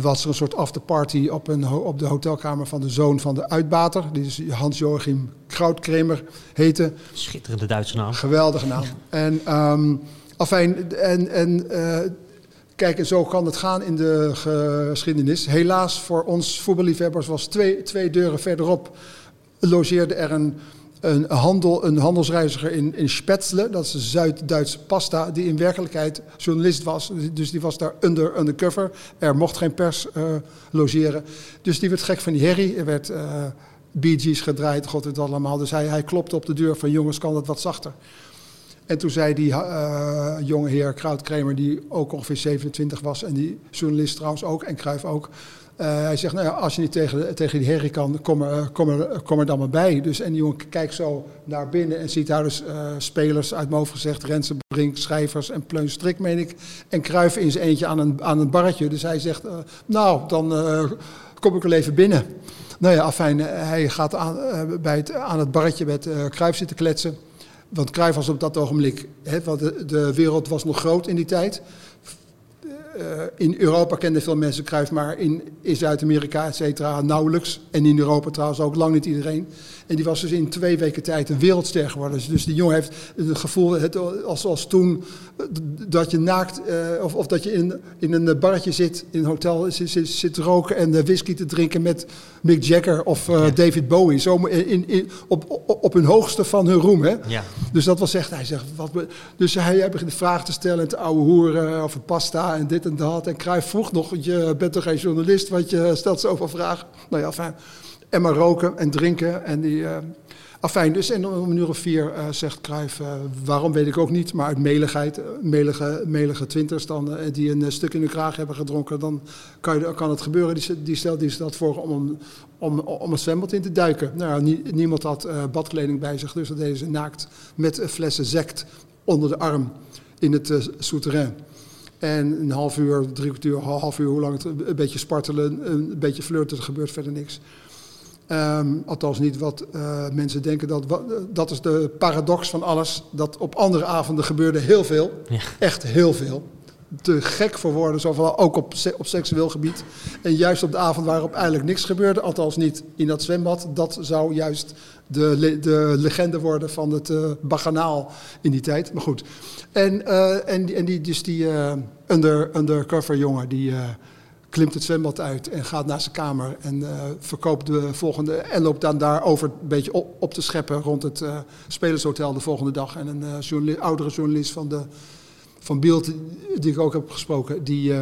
was er een soort afterparty op, een, op de hotelkamer van de zoon van de uitbater. Die is Hans-Joachim Krautkremer heette.
Schitterende Duitse naam.
Geweldige naam. en, um, afijn, en, en uh, kijk, en zo kan het gaan in de geschiedenis. Helaas voor ons voetballiefhebbers was twee, twee deuren verderop logeerde er een een, handel, een handelsreiziger in, in Spätzle, dat is een Zuid-Duitse pasta, die in werkelijkheid journalist was. Dus die was daar under, undercover. Er mocht geen pers uh, logeren. Dus die werd gek van die herrie. Er werd uh, Bee gedraaid, god het allemaal. Dus hij, hij klopte op de deur van jongens, kan het wat zachter? En toen zei die uh, jonge heer Krautkremer, die ook ongeveer 27 was, en die journalist trouwens ook, en Kruif ook, uh, hij zegt, nou ja, als je niet tegen, tegen die herrie kan, kom er, kom, er, dan maar bij. Dus, en die jongen kijkt zo naar binnen en ziet daar dus spelers uit mijn gezegd, Rensen, Brink, Schrijvers en Pleun Strik, meen ik. En Kruif in zijn eentje aan een, aan een barretje. Dus hij zegt, nou, dan kom ik wel even binnen. Nou ja, afijn, hij gaat aan, bij het, aan het barretje met Kruif zitten kletsen. Want Cruijff was op dat ogenblik, hè, want de, de, wereld was nog groot in die tijd. Uh, in Europa kenden veel mensen Cruijff, maar in, in Zuid-Amerika, et cetera, nauwelijks. En in Europa trouwens ook lang niet iedereen. En die was dus in twee weken tijd een wereldster geworden. Dus, dus die jongen heeft het gevoel, het, als, als toen, dat je naakt, uh, of, of dat je in, in een barretje zit, in een hotel zit, zit, roken en uh, whisky te drinken met Mick Jagger of uh, ja. David Bowie. Zo in, in, op, op, op hun hoogste van hun roem. Hè?
Ja.
Dus dat was echt, hij zegt, wat, dus hij, hij begint de vraag te stellen en te ouwe hoeren over pasta en dit en dat. En Cruijff vroeg nog, je bent toch geen journalist, want je stelt zoveel vragen. Nou ja, fijn en maar roken en drinken. En die, uh, afijn, dus en om een uur of vier uh, zegt Cruijff, uh, waarom weet ik ook niet, maar uit meligheid, melige, melige twinters dan, die een stuk in de kraag hebben gedronken, dan kan, je, kan het gebeuren. Die, die stelt die stelt voor om, om, om het zwembad in te duiken. Nou, nie, niemand had badkleding bij zich, dus dat deden ze naakt met flessen zekt onder de arm in het souterrain. En een half uur, drie kwartier, half uur, hoe lang het een beetje spartelen, een beetje flirten, er gebeurt verder niks. Um, althans niet wat uh, mensen denken. Dat, dat is de paradox van alles. Dat op andere avonden gebeurde heel veel.
Ja.
Echt heel veel. Te gek voor woorden, zowel ook op, op seksueel gebied. En juist op de avond waarop eigenlijk niks gebeurde, althans niet in dat zwembad, dat zou juist de, de legende worden van het uh, baganaal in die tijd. Maar goed. En, uh, en, en die, dus die under, undercover jongen, die klimt het zwembad uit en gaat naar zijn kamer en uh, verkoopt de volgende. En loopt dan daarover een beetje op, op te scheppen rond het uh, Spelershotel de volgende dag. En een uh, journalist, oudere journalist van, de, van Beeld, die ik ook heb gesproken, die,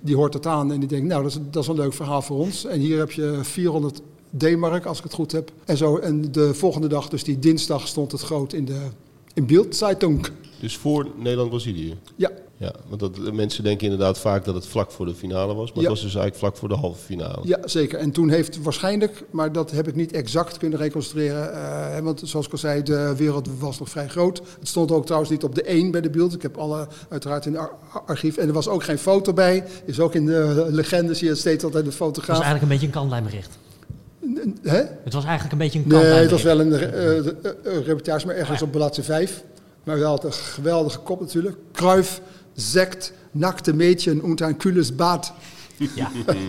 die hoort het aan en die denkt: Nou, dat is, dat is een leuk verhaal voor ons. En hier heb je 400 D-mark, als ik het goed heb. En, zo, en de volgende dag, dus die dinsdag, stond het groot in de in Bild-Zeitung.
Dus voor Nederland-Brazilië?
Ja.
Ja, want dat, mensen denken inderdaad vaak dat het vlak voor de finale was. Maar
Ja.
het was dus eigenlijk vlak voor de halve finale.
Ja, zeker. En toen heeft waarschijnlijk, maar dat heb ik niet exact kunnen reconstrueren. eh, want zoals ik al zei, de wereld was nog vrij groot. Het stond ook trouwens niet op de 1 bij de beeld. Ik heb alle uiteraard in het ar- archief. En er was ook geen foto bij. Is ook in de legende zie je steeds altijd de
Het was
fotograaf.
eigenlijk een beetje een kantlijnbericht.
Hè?
Het was eigenlijk een beetje een
Nee, het was wel een, eh, eh, reportage, maar ergens op bladzijde 5. Maar wel een geweldige kop natuurlijk. Kruif, zekt, nakte Mädchen und ein kühles Bad.
Ja.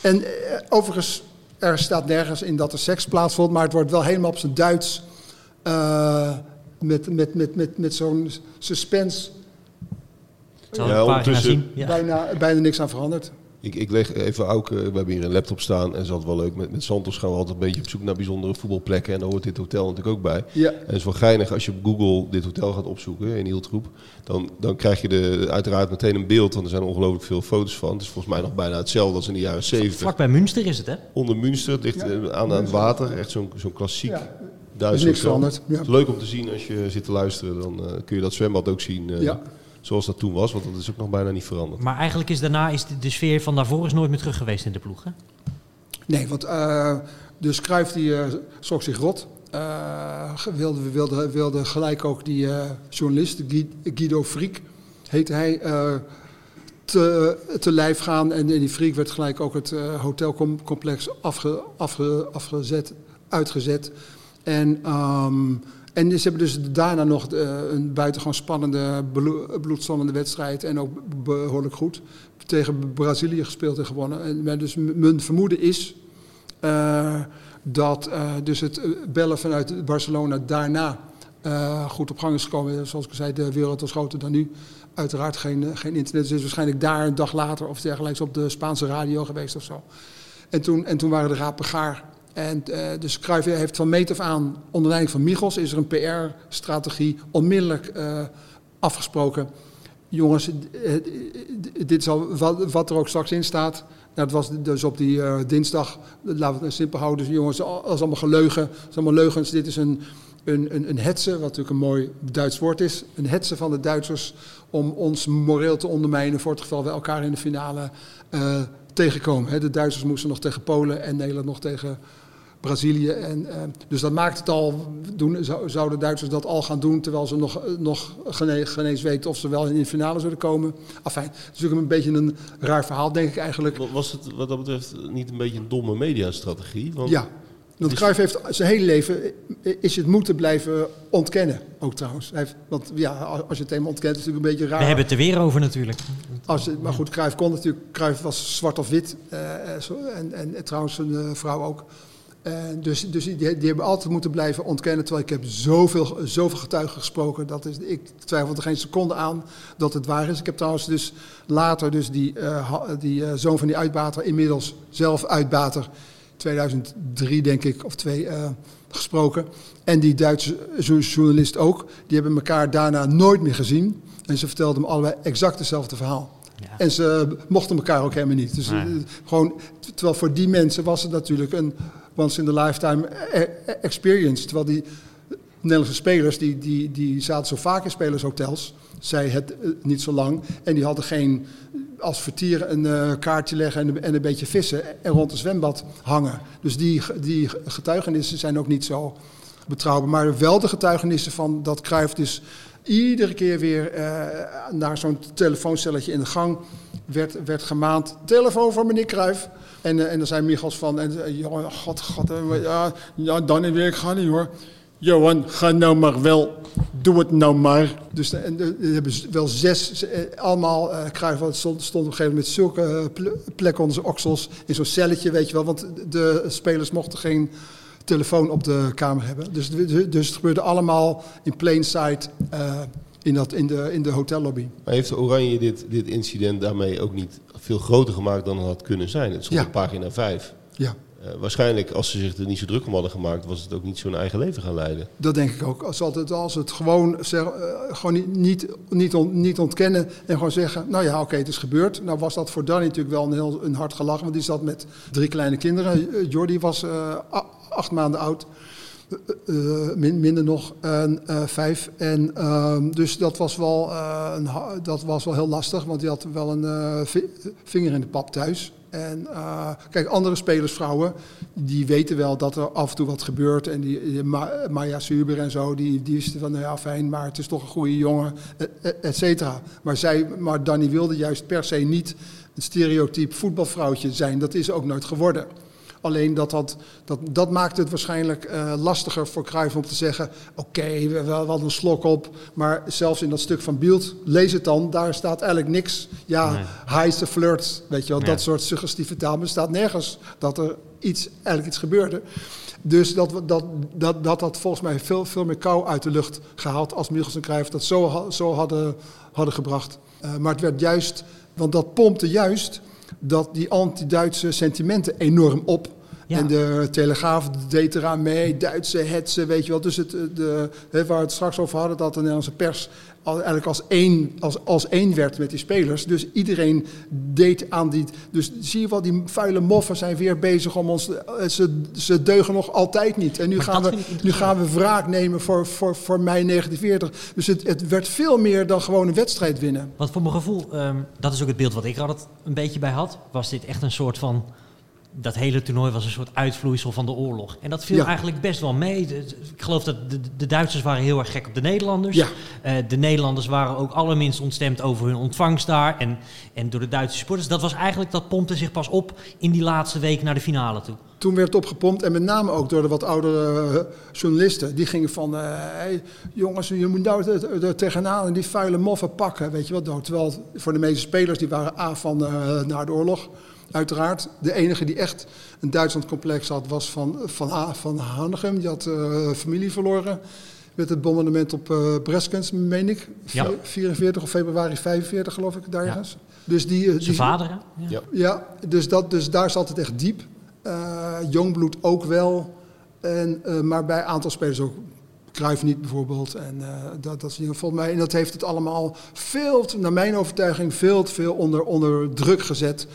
En eh, overigens, er staat nergens in dat er seks plaatsvond, maar het wordt wel helemaal op zijn Duits. eh, met met, met, met, met zo'n suspense.
Zal
Ja,
ik een pagina
ondertussen-
zien? Ja.
Bijna, bijna niks aan veranderd.
Ik, ik leg even ook, eh, we hebben hier een laptop staan en dat is altijd wel leuk. Met, met Santos gaan we altijd een beetje op zoek naar bijzondere voetbalplekken. En daar hoort dit hotel natuurlijk ook bij.
Ja,
En het is wel geinig als je op Google dit hotel gaat opzoeken in Hieltroep. Dan, dan krijg je de, uiteraard meteen een beeld, want er zijn ongelooflijk veel foto's van. Het is volgens mij nog bijna hetzelfde als in de jaren 70.
Vlak bij Münster is het, hè?
Onder Münster, het ligt
Ja.
eh, aan, aan het water. Echt zo'n zo'n klassiek
ja.
Duits
is niks veranderd. Ja.
Het is leuk om te zien als je zit te luisteren. Dan eh, kun je dat zwembad ook zien
Ja.
Zoals dat toen was. Want dat is ook nog bijna niet veranderd.
Maar eigenlijk is daarna is de, de sfeer van daarvoor is nooit meer terug geweest in de ploeg, hè?
Nee, want eh dus die eh, schrok zich rot. uh, wilde, wilde, wilde gelijk ook die uh, journalist, Guido Friek, heette hij, uh, te, te lijf gaan. En, die Friek werd gelijk ook het hotelcomplex afge, afge, afgezet, uitgezet. En, um, en ze hebben dus daarna nog een buitengewoon spannende, bloedstollende wedstrijd. En ook behoorlijk goed tegen Brazilië gespeeld en gewonnen. En, dus mijn vermoeden is dat uh, dus het eh, bellen vanuit Barcelona daarna goed op gang is gekomen. Zoals ik zei, de wereld was groter dan nu. Uiteraard geen, geen internet. Dus is waarschijnlijk daar een dag later of dergelijks op de Spaanse radio geweest of zo. En toen, en toen waren de rapen gaar. En uh, dus Cruijff heeft van meet af aan, onder leiding van Michels, is er een PR-strategie onmiddellijk uh, afgesproken. Jongens, dit is wat, er ook straks in staat. Nou, dat was dus op die dinsdag, laten we het simpel houden. Dus jongens, dat is allemaal geleugen. Dat is allemaal leugens. Dit is een, een, een, een hetze, wat natuurlijk een mooi Duits woord is. Een hetze van de Duitsers om ons moreel te ondermijnen... voor het geval we elkaar in de finale tegenkomen. De Duitsers moesten nog tegen Polen en Nederland nog tegen Brazilië. En, uh, dus dat maakt het al, doen, zouden Duitsers dat al gaan doen, terwijl ze nog, nog geen eens weten of ze wel in de finale zullen komen. Enfin, het is natuurlijk een beetje een raar verhaal, denk ik eigenlijk.
Was het wat dat betreft niet een beetje een domme mediastrategie?
Want ja. Want Cruijff heeft zijn hele leven is het moeten blijven ontkennen, ook trouwens. Hij heeft, want ja, als je het eenmaal ontkent, is het natuurlijk een beetje raar.
We hebben het er weer over natuurlijk.
Als, maar goed, Cruijff kon natuurlijk, Cruijff was zwart of wit. Uh, en, en, en, trouwens zijn uh, vrouw ook. Uh, dus dus die, die, hebben altijd moeten blijven ontkennen. Terwijl ik heb zoveel, zoveel getuigen gesproken. Dat is, ik twijfel er geen seconde aan dat het waar is. Ik heb trouwens dus later dus die, uh, die uh, zoon van die uitbater, inmiddels zelf uitbater, 2003 denk ik, of twee, gesproken. En die Duitse journalist ook. Die hebben elkaar daarna nooit meer gezien. En ze vertelden me allebei exact hetzelfde verhaal. Ja. En ze mochten elkaar ook helemaal niet. Dus nee. gewoon, terwijl voor die mensen was het natuurlijk een once in the lifetime e-, e-, experience. Terwijl die Nederlandse spelers, die, die, die zaten zo vaak in spelershotels, zij het eh, niet zo lang. En die hadden geen, als vertier een uh, kaartje leggen en, en, een beetje vissen en rond het zwembad hangen. Dus die, die getuigenissen zijn ook niet zo betrouwbaar. Maar wel de getuigenissen van dat Cruijff dus iedere keer weer uh, naar zo'n telefooncelletje in de gang werd, werd gemaand. Telefoon van meneer Cruijff. En, uh, en er zijn Michels van, en uh, god, god, ja, ja, dan in ik ga niet hoor. Johan, ga nou maar wel, doe het nou maar. Dus en, er hebben wel zes, allemaal, uh, Cruijff stond, stond op een gegeven moment met zulke plekken onder zijn oksels, in zo'n celletje, weet je wel. Want de spelers mochten geen telefoon op de kamer hebben. Dus, dus het gebeurde allemaal in plain sight in, dat, in, de, in de hotellobby.
Maar heeft Oranje dit, dit incident daarmee ook niet veel groter gemaakt dan het had kunnen zijn? Het stond ja. op pagina 5.
Ja.
Uh, waarschijnlijk, als ze zich er niet zo druk om hadden gemaakt, was het ook niet zo'n eigen leven gaan leiden.
Dat denk ik ook. Als, altijd, als het gewoon, zeg, uh, gewoon niet, niet, niet, on, niet ontkennen en gewoon zeggen: Nou ja, oké, okay, het is gebeurd. Nou was dat voor Danny natuurlijk wel een heel een hard gelach, want die zat met drie kleine kinderen. Uh, Jordi was acht maanden oud. Uh, min, minder nog, uh, vijf. En uh, dus dat was, wel, een, dat was wel heel lastig, want die had wel een vinger in de pap thuis. En kijk, andere spelersvrouwen, die weten wel dat er af en toe wat gebeurt. En die, die Ma Maya Suber en zo, die, die wisten van, nou ja, fijn, maar het is toch een goede jongen, et, et cetera. Maar, maar Danny wilde juist per se niet een stereotype voetbalvrouwtje zijn. Dat is ook nooit geworden. Alleen dat, dat, dat, dat maakt het waarschijnlijk uh, lastiger voor Cruijff om te zeggen... oké, okay, we, we hadden een slok op, maar zelfs in dat stuk van Beeld, lees het dan, daar staat eigenlijk niks. Ja, nee. hij is de flirt, weet je wel, dat soort suggestieve taal. Maar er staat nergens dat er iets, eigenlijk iets gebeurde. Dus dat dat, dat, dat, dat volgens mij veel, veel meer kou uit de lucht gehaald als Michels en Cruijff dat zo, zo hadden, hadden gebracht. Uh, maar het werd juist, want dat pompte juist dat die anti-Duitse sentimenten enorm op. Ja. En de Telegraaf deed eraan mee, Duitse hetsen, weet je wel. Dus het, de, waar we het straks over hadden, dat de Nederlandse pers eigenlijk als één, als, als één werd met die spelers. Dus iedereen deed aan die... Dus zie je wel, die vuile moffen zijn weer bezig om ons... Ze, ze deugen nog altijd niet. En nu, gaan we, nu gaan we wraak nemen voor, voor, voor mei 1940. Dus het, het werd veel meer dan gewoon een wedstrijd winnen.
Wat voor mijn gevoel, um, dat is ook het beeld wat ik er altijd een beetje bij had... was dit echt een soort van dat hele toernooi was een soort uitvloeisel van de oorlog. En dat viel
Ja.
eigenlijk best wel mee. Ik geloof dat de, de Duitsers waren heel erg gek op de Nederlanders.
Ja.
Eh, de Nederlanders waren ook allerminst ontstemd over hun ontvangst daar. En, en door de Duitse supporters. Dat was eigenlijk, dat pompte zich pas op in die laatste week naar de finale toe.
Toen werd het opgepompt en met name ook door de wat oudere eh, journalisten. Die gingen van, eh, hey, jongens, je moet nou er- tegenaan en die vuile moffen pakken, weet je wat. nou, Terwijl voor de meeste spelers, die waren A van na de oorlog, uiteraard. De enige die echt een Duitsland-complex had, was van, van, Ha- van Hanegem. Die had eh, familie verloren met het bombardement op eh Breskens, meen ik.
Ja.
44 of februari 45, geloof ik, daar
Ja.
Dus die,
Zijn
die,
vader, hè? Ja.
Ja.
dus, dat, dus daar zat het echt diep. Eh Jongbloed ook wel. En, eh, maar bij een aantal spelers ook. Cruijff niet bijvoorbeeld. En eh, dat, dat is in ieder geval mij. En dat heeft het allemaal veel, te- naar mijn overtuiging, veel te veel onder, onder druk gezet.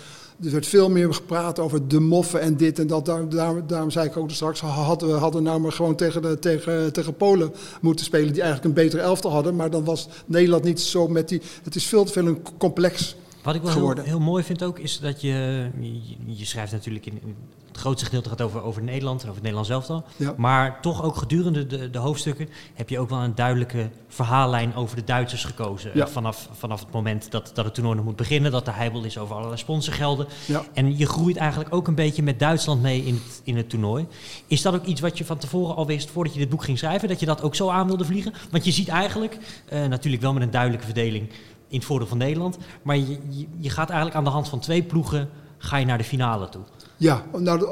Er werd veel meer gepraat over de moffen en dit en dat. Daar, daar, daarom zei ik ook straks, hadden we hadden nou maar gewoon tegen, tegen, tegen Polen moeten spelen... die eigenlijk een betere elftal hadden. Maar dan was Nederland niet zo met die... Het is veel te veel een complex
Wat ik wel heel, heel mooi vind ook, is dat je, je, je schrijft natuurlijk in, in het grootste gedeelte gaat over, over Nederland en over het Nederlands elftal.
Ja.
Maar toch ook gedurende de, de hoofdstukken heb je ook wel een duidelijke verhaallijn over de Duitsers gekozen.
Ja.
Eh, Vanaf, vanaf het moment dat, dat het toernooi nog moet beginnen, dat de heibel is over allerlei sponsorgelden.
Ja.
En je groeit eigenlijk ook een beetje met Duitsland mee in het, in het toernooi. Is dat ook iets wat je van tevoren al wist, voordat je dit boek ging schrijven, dat je dat ook zo aan wilde vliegen? Want je ziet eigenlijk, eh, natuurlijk wel met een duidelijke verdeling in het voordeel van Nederland, maar je, je, je gaat eigenlijk aan de hand van twee ploegen, ga je naar de finale toe.
Ja, nou,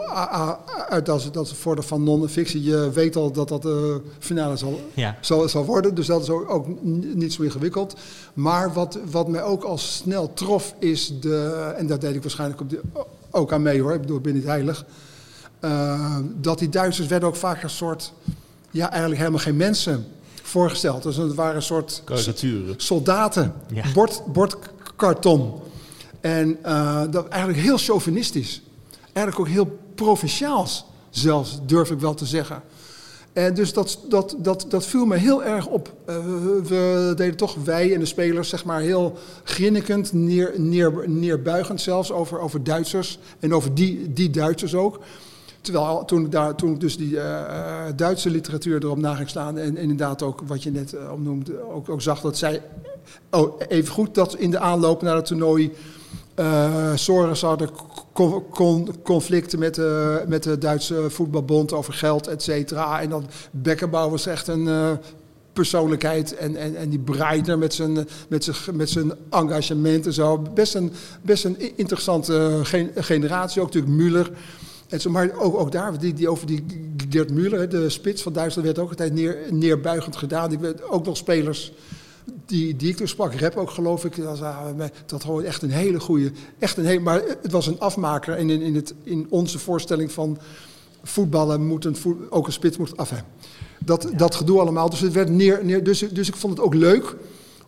uit dat is, dat is het voordeel van non-fictie. Je weet al dat dat de finale zal,
Ja.
zal, zal worden, dus dat is ook, ook niet zo ingewikkeld. Maar wat, wat mij ook al snel trof is de, en dat deed ik waarschijnlijk op de, ook aan mee hoor, ik bedoel, ik ben niet heilig. eh, dat die Duitsers werden ook vaak een soort, ja eigenlijk helemaal geen mensen voorgesteld. Dus het waren een soort
Karikaturen.
soldaten,
Ja.
bord, bordkarton. En eh, dat eigenlijk heel chauvinistisch. Eigenlijk ook heel provinciaals zelfs, durf ik wel te zeggen. En dus dat, dat, dat, dat viel me heel erg op. Eh, we deden toch, wij en de spelers, zeg maar heel grinnikend, neer, neer, neerbuigend zelfs over, over Duitsers. En over die, die Duitsers ook. Terwijl toen daar, toen ik dus die eh, eh, Duitse literatuur erop na ging slaan... en inderdaad ook wat je net eh, opnoemde, ook, ook zag dat zij... Oh, even goed dat in de aanloop naar het toernooi... Soros hadden con- con- conflicten met de, met de Duitse voetbalbond over geld, et cetera. En dan Beckenbauer was echt een persoonlijkheid. En, en, en die Breitner met zijn, met, zijn, met zijn engagement en zo. Best een, best een interessante gen- generatie. Ook natuurlijk Müller. En zo, maar ook, ook daar, die, die, over die Gerd Müller, de spits van Duitsland, werd ook altijd neer, neerbuigend gedaan. Ik weet ook nog spelers die, die ik toen sprak, rap ook geloof ik, dat, was, dat hoort echt een hele goede, echt een hele, maar het was een afmaker en in, in, het, in onze voorstelling van voetballen moet een voet, ook een spits moet af hebben. Dat, dat gedoe allemaal, dus het werd neer, neer dus, dus ik vond het ook leuk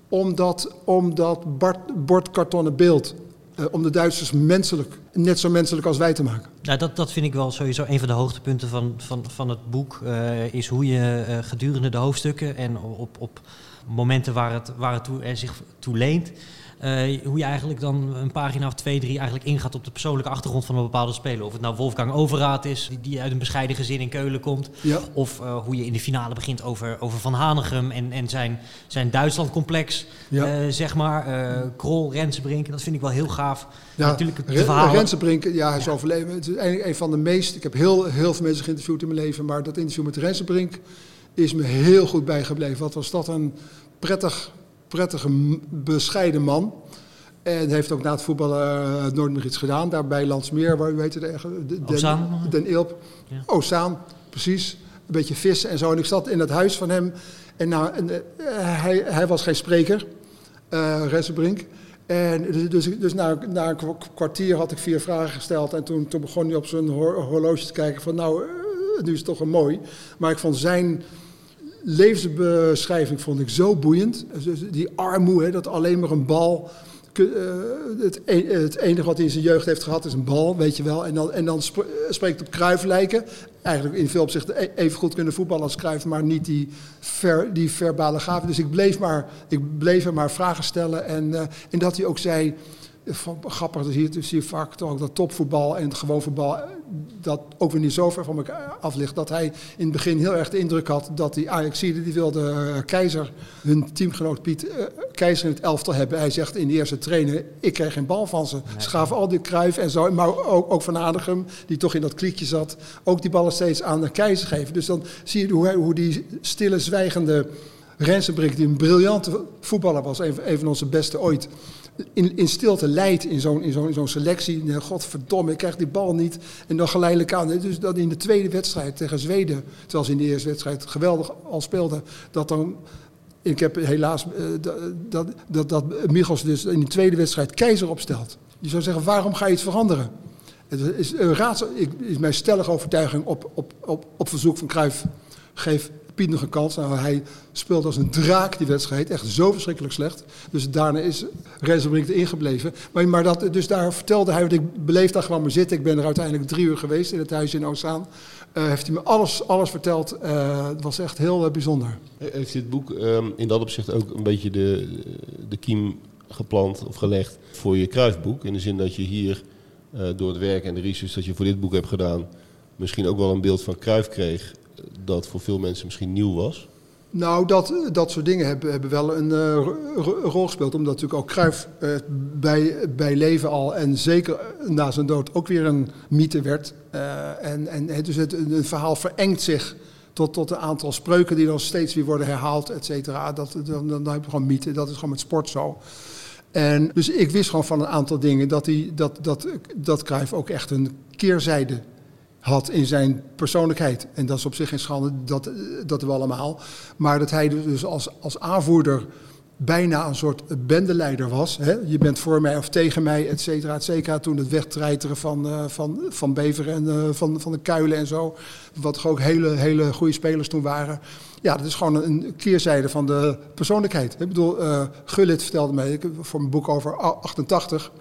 om dat, om dat bord, bordkartonnen beeld, eh, om de Duitsers menselijk, net zo menselijk als wij te maken.
Nou, dat, dat vind ik wel sowieso een van de hoogtepunten van, van, van het boek. eh, is hoe je eh, gedurende de hoofdstukken en op, op momenten waar het, waar het toe, er zich toe leent. Eh, hoe je eigenlijk dan een pagina of twee, drie eigenlijk ingaat op de persoonlijke achtergrond van een bepaalde speler. Of het nou Wolfgang Overaat is, die, die uit een bescheiden gezin in Keulen komt.
Ja.
Of eh, hoe je in de finale begint over, over Van Hanegem en, en zijn, zijn Duitsland-complex.
Ja.
eh, zeg maar, Krol, Rensenbrink. Dat vind ik wel heel gaaf.
Ja,
Natuurlijk het verhaal.
Rensenbrink, ja, hij is overleden. Het is eigenlijk een van de meest... Ik heb heel, heel veel mensen geïnterviewd in mijn leven, maar dat interview met Rensenbrink is me heel goed bijgebleven. Wat was dat een prettig, prettige, bescheiden man. En heeft ook na het voetballen eh, nooit meer iets gedaan. Daar bij Landsmeer, waar u weet het de- Den,
Ozaan?
Den Ilp.
Ja.
Ozaan, precies. Een beetje vissen en zo. En ik zat in het huis van hem. En, nou, en, eh, hij, hij was geen spreker, Rensenbrink. En dus, dus, dus na, na een kwa- kwartier had ik vier vragen gesteld. En toen, toen begon hij op zijn hor- horloge te kijken van nou, nu is het toch een mooi. Maar ik vond zijn levensbeschrijving vond ik zo boeiend. Die armoede, dat alleen maar een bal... eh, het, enige wat hij in zijn jeugd heeft gehad is een bal, weet je wel. En dan, en dan sp- spreekt op Cruijff lijken. Eigenlijk in veel opzichten e- even goed kunnen voetballen als Cruijff, maar niet die, ver, die verbale gave. Dus ik bleef, maar, ik bleef hem maar vragen stellen. En, eh, en dat hij ook zei, grappig, dan zie je, zie je vaak toch ook dat topvoetbal en het gewoon voetbal, dat ook weer niet zo ver van elkaar af ligt. Dat hij in het begin heel erg de indruk had dat die Ajaxide, die wilde uh, Keizer, hun teamgenoot Piet uh, Keizer in het elftal hebben. Hij zegt in de eerste trainer, ik kreeg geen bal van ze. Nee. Ze gaven al die kruif en zo, maar ook, ook van Adegem, die toch in dat kliekje zat, ook die ballen steeds aan de Keizer geven. Dus dan zie je hoe, hoe die stille, zwijgende Rensenbrink, die een briljante voetballer was, een, een van onze beste ooit in, stilte leidt in zo'n in zo'n zo'n selectie. Godverdomme, ik krijg die bal niet. En dan geleidelijk aan. Dus dat in de tweede wedstrijd tegen Zweden, terwijl ze in de eerste wedstrijd geweldig al speelden, dat dan. Ik heb helaas uh, dat, dat, dat Michels dus in de tweede wedstrijd keizer opstelt. Je zou zeggen, waarom ga je iets veranderen? Het is, een raadsel, is mijn stellige overtuiging op, op, op, op verzoek van Cruijff. Geef Een kans. Nou, hij speelde als een draak die wedstrijd. Echt zo verschrikkelijk slecht. Dus daarna is Rensenbrink erin gebleven. Maar, maar dat, dus daar vertelde hij, want ik beleef daar gewoon maar zitten. Ik ben er uiteindelijk drie uur geweest in het huis in Oostzaan. Uh, heeft hij me alles, alles verteld. Het was echt heel uh, bijzonder.
Heeft dit boek um, in dat opzicht ook een beetje de, de kiem geplant of gelegd voor je kruifboek? In de zin dat je hier door het werk en de research dat je voor dit boek hebt gedaan... misschien ook wel een beeld van Kruif kreeg dat voor veel mensen misschien nieuw was?
Nou, dat, dat soort dingen hebben, hebben wel een uh, rol gespeeld. Omdat natuurlijk ook Cruijff uh, bij, bij leven al en zeker na zijn dood ook weer een mythe werd. En, en dus het, het verhaal verengt zich tot, tot een aantal spreuken die dan steeds weer worden herhaald, et cetera. Dat, dan, dan heb je gewoon mythe, dat is gewoon met sport zo. En dus ik wist gewoon van een aantal dingen dat, die, dat, dat, dat Cruijff ook echt een keerzijde had in zijn persoonlijkheid. En dat is op zich geen schande, dat, dat we allemaal. Maar dat hij dus als, als aanvoerder bijna een soort bendeleider was. Hè? Je bent voor mij of tegen mij, et cetera, et cetera. Toen het wegtreiteren van, uh, van, van Bever en uh, van, van de Kuilen en zo. Wat ook hele, hele goede spelers toen waren. Ja, dat is gewoon een keerzijde van de persoonlijkheid. Ik bedoel, uh, Gullit vertelde mij, voor mijn boek over 88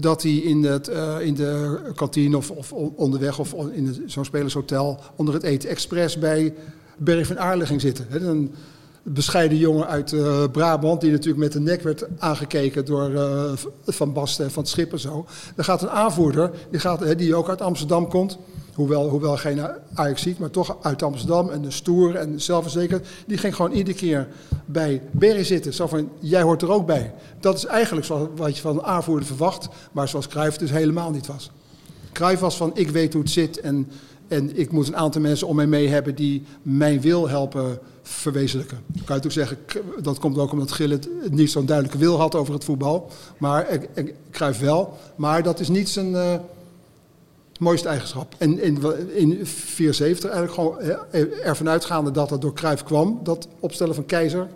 dat hij in, het, uh, in de kantine of, of onderweg of in zo'n spelershotel onder het eten expres bij Berg van Aarle ging zitten. Een bescheiden jongen uit uh, Brabant die natuurlijk met de nek werd aangekeken door uh, Van Basten en Van Schip en zo. Dan gaat een aanvoerder, die, gaat, die ook uit Amsterdam komt, Hoewel, hoewel geen Ajax ziet, maar toch uit Amsterdam en de stoer en zelfverzekerd. Die ging gewoon iedere keer bij Berry zitten. Zo van, jij hoort er ook bij. Dat is eigenlijk wat je van een aanvoerder verwacht. Maar zoals Cruijff dus helemaal niet was. Cruijff was van, ik weet hoe het zit en, en ik moet een aantal mensen om mij mee hebben die mijn wil helpen verwezenlijken. Ik kan je ook zeggen, dat komt ook omdat Gillet niet zo'n duidelijke wil had over het voetbal. Maar Cruijff wel. Maar dat is niet zijn... Uh, mooiste eigenschap. En in, in 74 eigenlijk gewoon ervan uitgaande dat het door Cruijff kwam, dat opstellen van Keizer,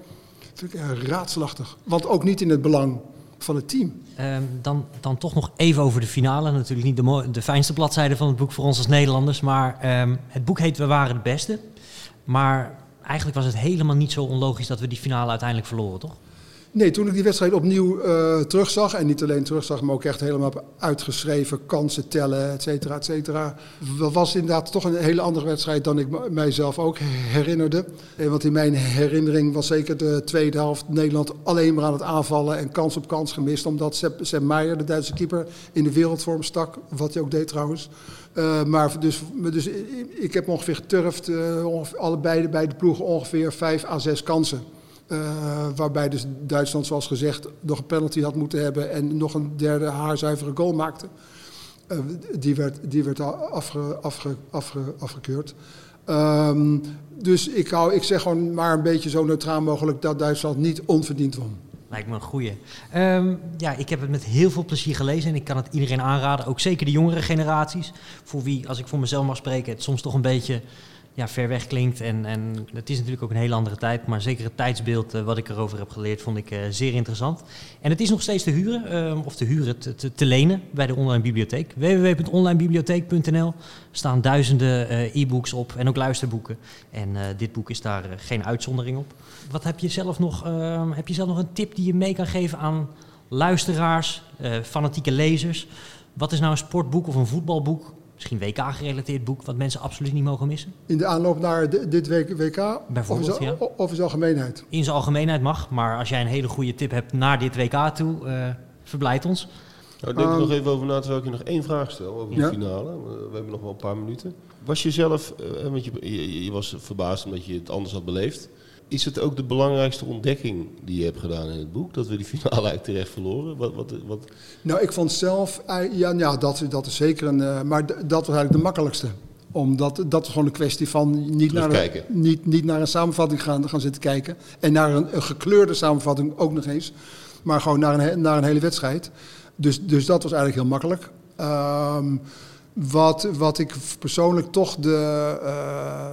vind ik raadselachtig. Want ook niet in het belang van het team.
Um, dan, dan toch nog even over de finale. Natuurlijk niet de, de fijnste bladzijde van het boek voor ons als Nederlanders. Maar um, het boek heet We waren de beste. Maar eigenlijk was het helemaal niet zo onlogisch dat we die finale uiteindelijk verloren, toch?
Nee, toen ik die wedstrijd opnieuw uh, terugzag, en niet alleen terugzag, maar ook echt helemaal uitgeschreven, kansen tellen, et cetera, et cetera, was inderdaad toch een hele andere wedstrijd dan ik mijzelf ook herinnerde. Want in mijn herinnering was zeker de tweede helft Nederland alleen maar aan het aanvallen en kans op kans gemist, omdat Sepp, Sepp Meijer, de Duitse keeper, in de wereldvorm stak, wat hij ook deed trouwens. Uh, maar dus, dus ik heb ongeveer geturfd, uh, ongeveer, allebei bij de ploegen ongeveer vijf à zes kansen. Uh, waarbij dus Duitsland, zoals gezegd, nog een penalty had moeten hebben en nog een derde haarzuivere goal maakte. Uh, die werd, die werd afge, afge, afge, afgekeurd. Um, dus ik, hou, ik zeg gewoon maar een beetje zo neutraal mogelijk dat Duitsland niet onverdiend won.
Lijkt me een goeie. Um, ja, ik heb het met heel veel plezier gelezen en ik kan het iedereen aanraden. Ook zeker de jongere generaties. Voor wie, als ik voor mezelf mag spreken, het soms toch een beetje ja, ver weg klinkt. En, en het is natuurlijk ook een hele andere tijd. Maar zeker het tijdsbeeld uh, wat ik erover heb geleerd, vond ik uh, zeer interessant. En het is nog steeds te huren, uh, of te huren, te, te, lenen bij de online bibliotheek. www.onlinebibliotheek.nl staan duizenden e-books op en ook luisterboeken. En dit boek is daar geen uitzondering op. Wat heb je zelf nog, ehm, heb je zelf nog een tip die je mee kan geven aan luisteraars, fanatieke lezers? Wat is nou een sportboek of een voetbalboek misschien WK-gerelateerd boek wat mensen absoluut niet mogen missen?
In de aanloop naar de, dit WK?
Bijvoorbeeld,
of is,
ja.
Of is algemeenheid?
In zijn algemeenheid mag, maar als jij een hele goede tip hebt naar dit WK toe... Uh... verblijdt ons.
Nou, denk er
Ehm,
nog even over na, terwijl ik je nog één vraag stel over de
Ja.
finale. We hebben nog wel een paar minuten. Was je zelf, want je, je, je was verbaasd omdat je het anders had beleefd. Is het ook de belangrijkste ontdekking die je hebt gedaan in het boek? Dat we die finale eigenlijk terecht verloren? Wat, wat, wat,
Nou, ik vond zelf, eh, ja, ja dat, dat is zeker een, eh, maar dat was eigenlijk de makkelijkste. Omdat dat is gewoon een kwestie van niet naar, een, niet, niet naar een samenvatting gaan, gaan zitten kijken. En naar een, een gekleurde samenvatting ook nog eens. Maar gewoon naar een, naar een hele wedstrijd. Dus, dus dat was eigenlijk heel makkelijk. Ehm, wat, wat ik persoonlijk toch de eh,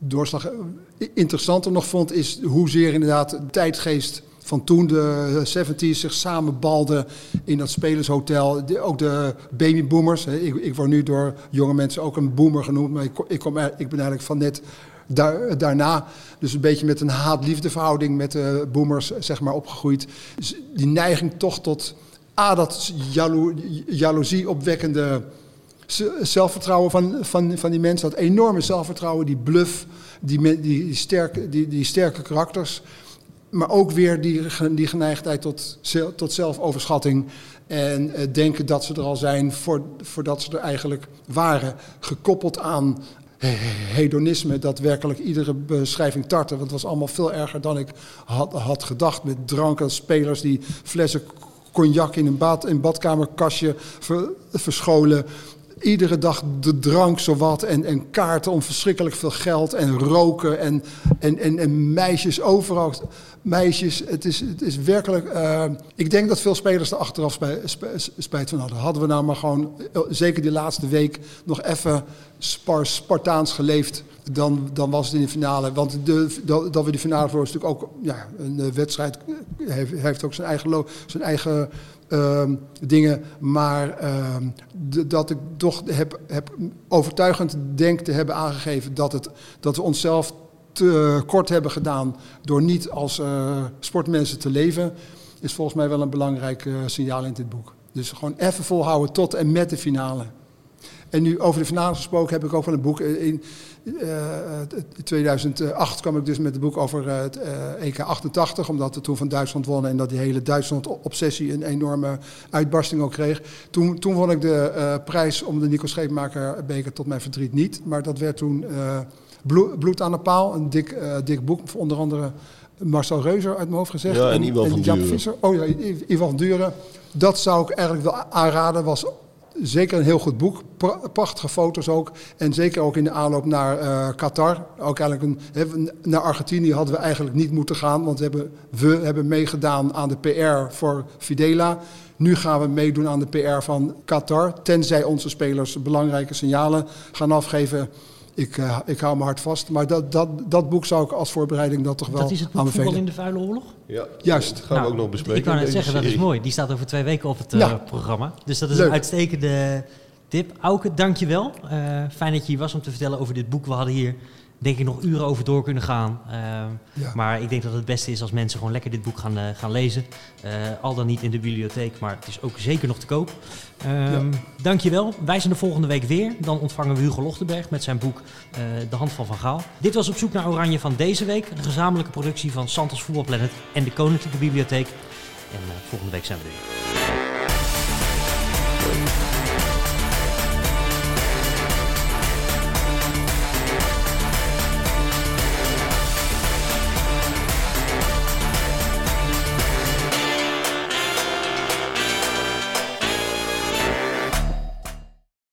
doorslag eh, interessanter nog vond, is hoezeer inderdaad de tijdgeest van toen de 70's zich samenbalden in dat spelershotel. Ook de babyboomers. Ik, ik word nu door jonge mensen ook een boomer genoemd, maar ik, ik, kom, ik ben eigenlijk van net daar, daarna. Dus een beetje met een haat-liefde verhouding met de boomers zeg maar, opgegroeid. Dus die neiging toch tot A, dat jalo, jaloezie opwekkende zelfvertrouwen van, van, van die mensen. Dat enorme zelfvertrouwen, die bluff, die, die, sterke, die, die sterke karakters. Maar ook weer die, die geneigdheid tot, tot zelfoverschatting. En eh, denken dat ze er al zijn voor, voordat ze er eigenlijk waren. Gekoppeld aan he- hedonisme, dat werkelijk iedere beschrijving tartte. Want het was allemaal veel erger dan ik had, had gedacht. Met dranken, spelers die flessen cognac in een, bad, in badkamerkastje ver- verscholen. Iedere dag de drank zowat en, en kaarten om verschrikkelijk veel geld en roken en, en, en, meisjes overal. Meisjes, het is, het is werkelijk... eh, ik denk dat veel spelers er achteraf spij- spij- spijt van hadden. Hadden we nou maar gewoon, eh, zeker die laatste week, nog even spar, Spartaans geleefd, dan, dan was het in de finale. Want de, dat, we die finale verloren is natuurlijk ook ja, een wedstrijd, eh, heeft, heeft ook zijn eigen, zijn eigen ehm, dingen. Maar ehm, dat ik toch heb, heb overtuigend denk te hebben aangegeven dat, het, dat we onszelf te kort hebben gedaan door niet als eh, sportmensen te leven, is volgens mij wel een belangrijk eh, signaal in dit boek. Dus gewoon even volhouden tot en met de finale. En nu over de finale gesproken heb ik ook van een boek. eh, In in 2008 kwam ik dus met het boek over eh, het eh, EK 88, omdat we toen van Duitsland wonnen en dat die hele Duitsland-obsessie een enorme uitbarsting ook kreeg. Toen, toen won ik de eh, prijs om de Nico Scheepmaker beker tot mijn verdriet niet, maar dat werd toen eh, Bloed, aan de paal, een dik, eh, dik boek, onder andere Marcel Reuzer uit mijn hoofd gezegd.
Ja, en Iwan van
Jan
Duren.
Visser. Oh ja, Ivan van Duren. Dat zou ik eigenlijk wel aanraden. Was zeker een heel goed boek. Pra- prachtige foto's ook. En zeker ook in de aanloop naar eh, Qatar. Ook eigenlijk een, naar Argentinië hadden we eigenlijk niet moeten gaan. Want we hebben, we hebben meegedaan aan de PR voor Fidela. Nu gaan we meedoen aan de PR van Qatar. Tenzij onze spelers belangrijke signalen gaan afgeven. Ik, eh, ik hou me hard vast. Maar dat, dat, dat boek zou ik als voorbereiding dat toch wel
Dat is het boek
aanbevelen.
Voetbal in de Vuile Oorlog?
ja,
Juist.
Dat gaan we
Nou,
ook nog bespreken.
Ik
in deze
zeggen, dat is mooi. Die staat over twee weken op het eh,
Ja.
programma. Dus dat is
Leuk.
een uitstekende tip. Auke, dankjewel. Eh fijn dat je hier was om te vertellen over dit boek. We hadden hier denk ik nog uren over door kunnen gaan. Eh,
Ja.
Maar ik denk dat het beste is als mensen gewoon lekker dit boek gaan, eh, gaan lezen. Eh, al dan niet in de bibliotheek, maar het is ook zeker nog te koop. Ehm Dankjewel. Wij zijn de volgende week weer. Dan ontvangen we Hugo Lochtenberg met zijn boek De Hand van Van Gaal. Dit was Op zoek naar Oranje van deze week. Een gezamenlijke productie van Santos Voetbalplanet en de Koninklijke Bibliotheek. En volgende week zijn we er weer.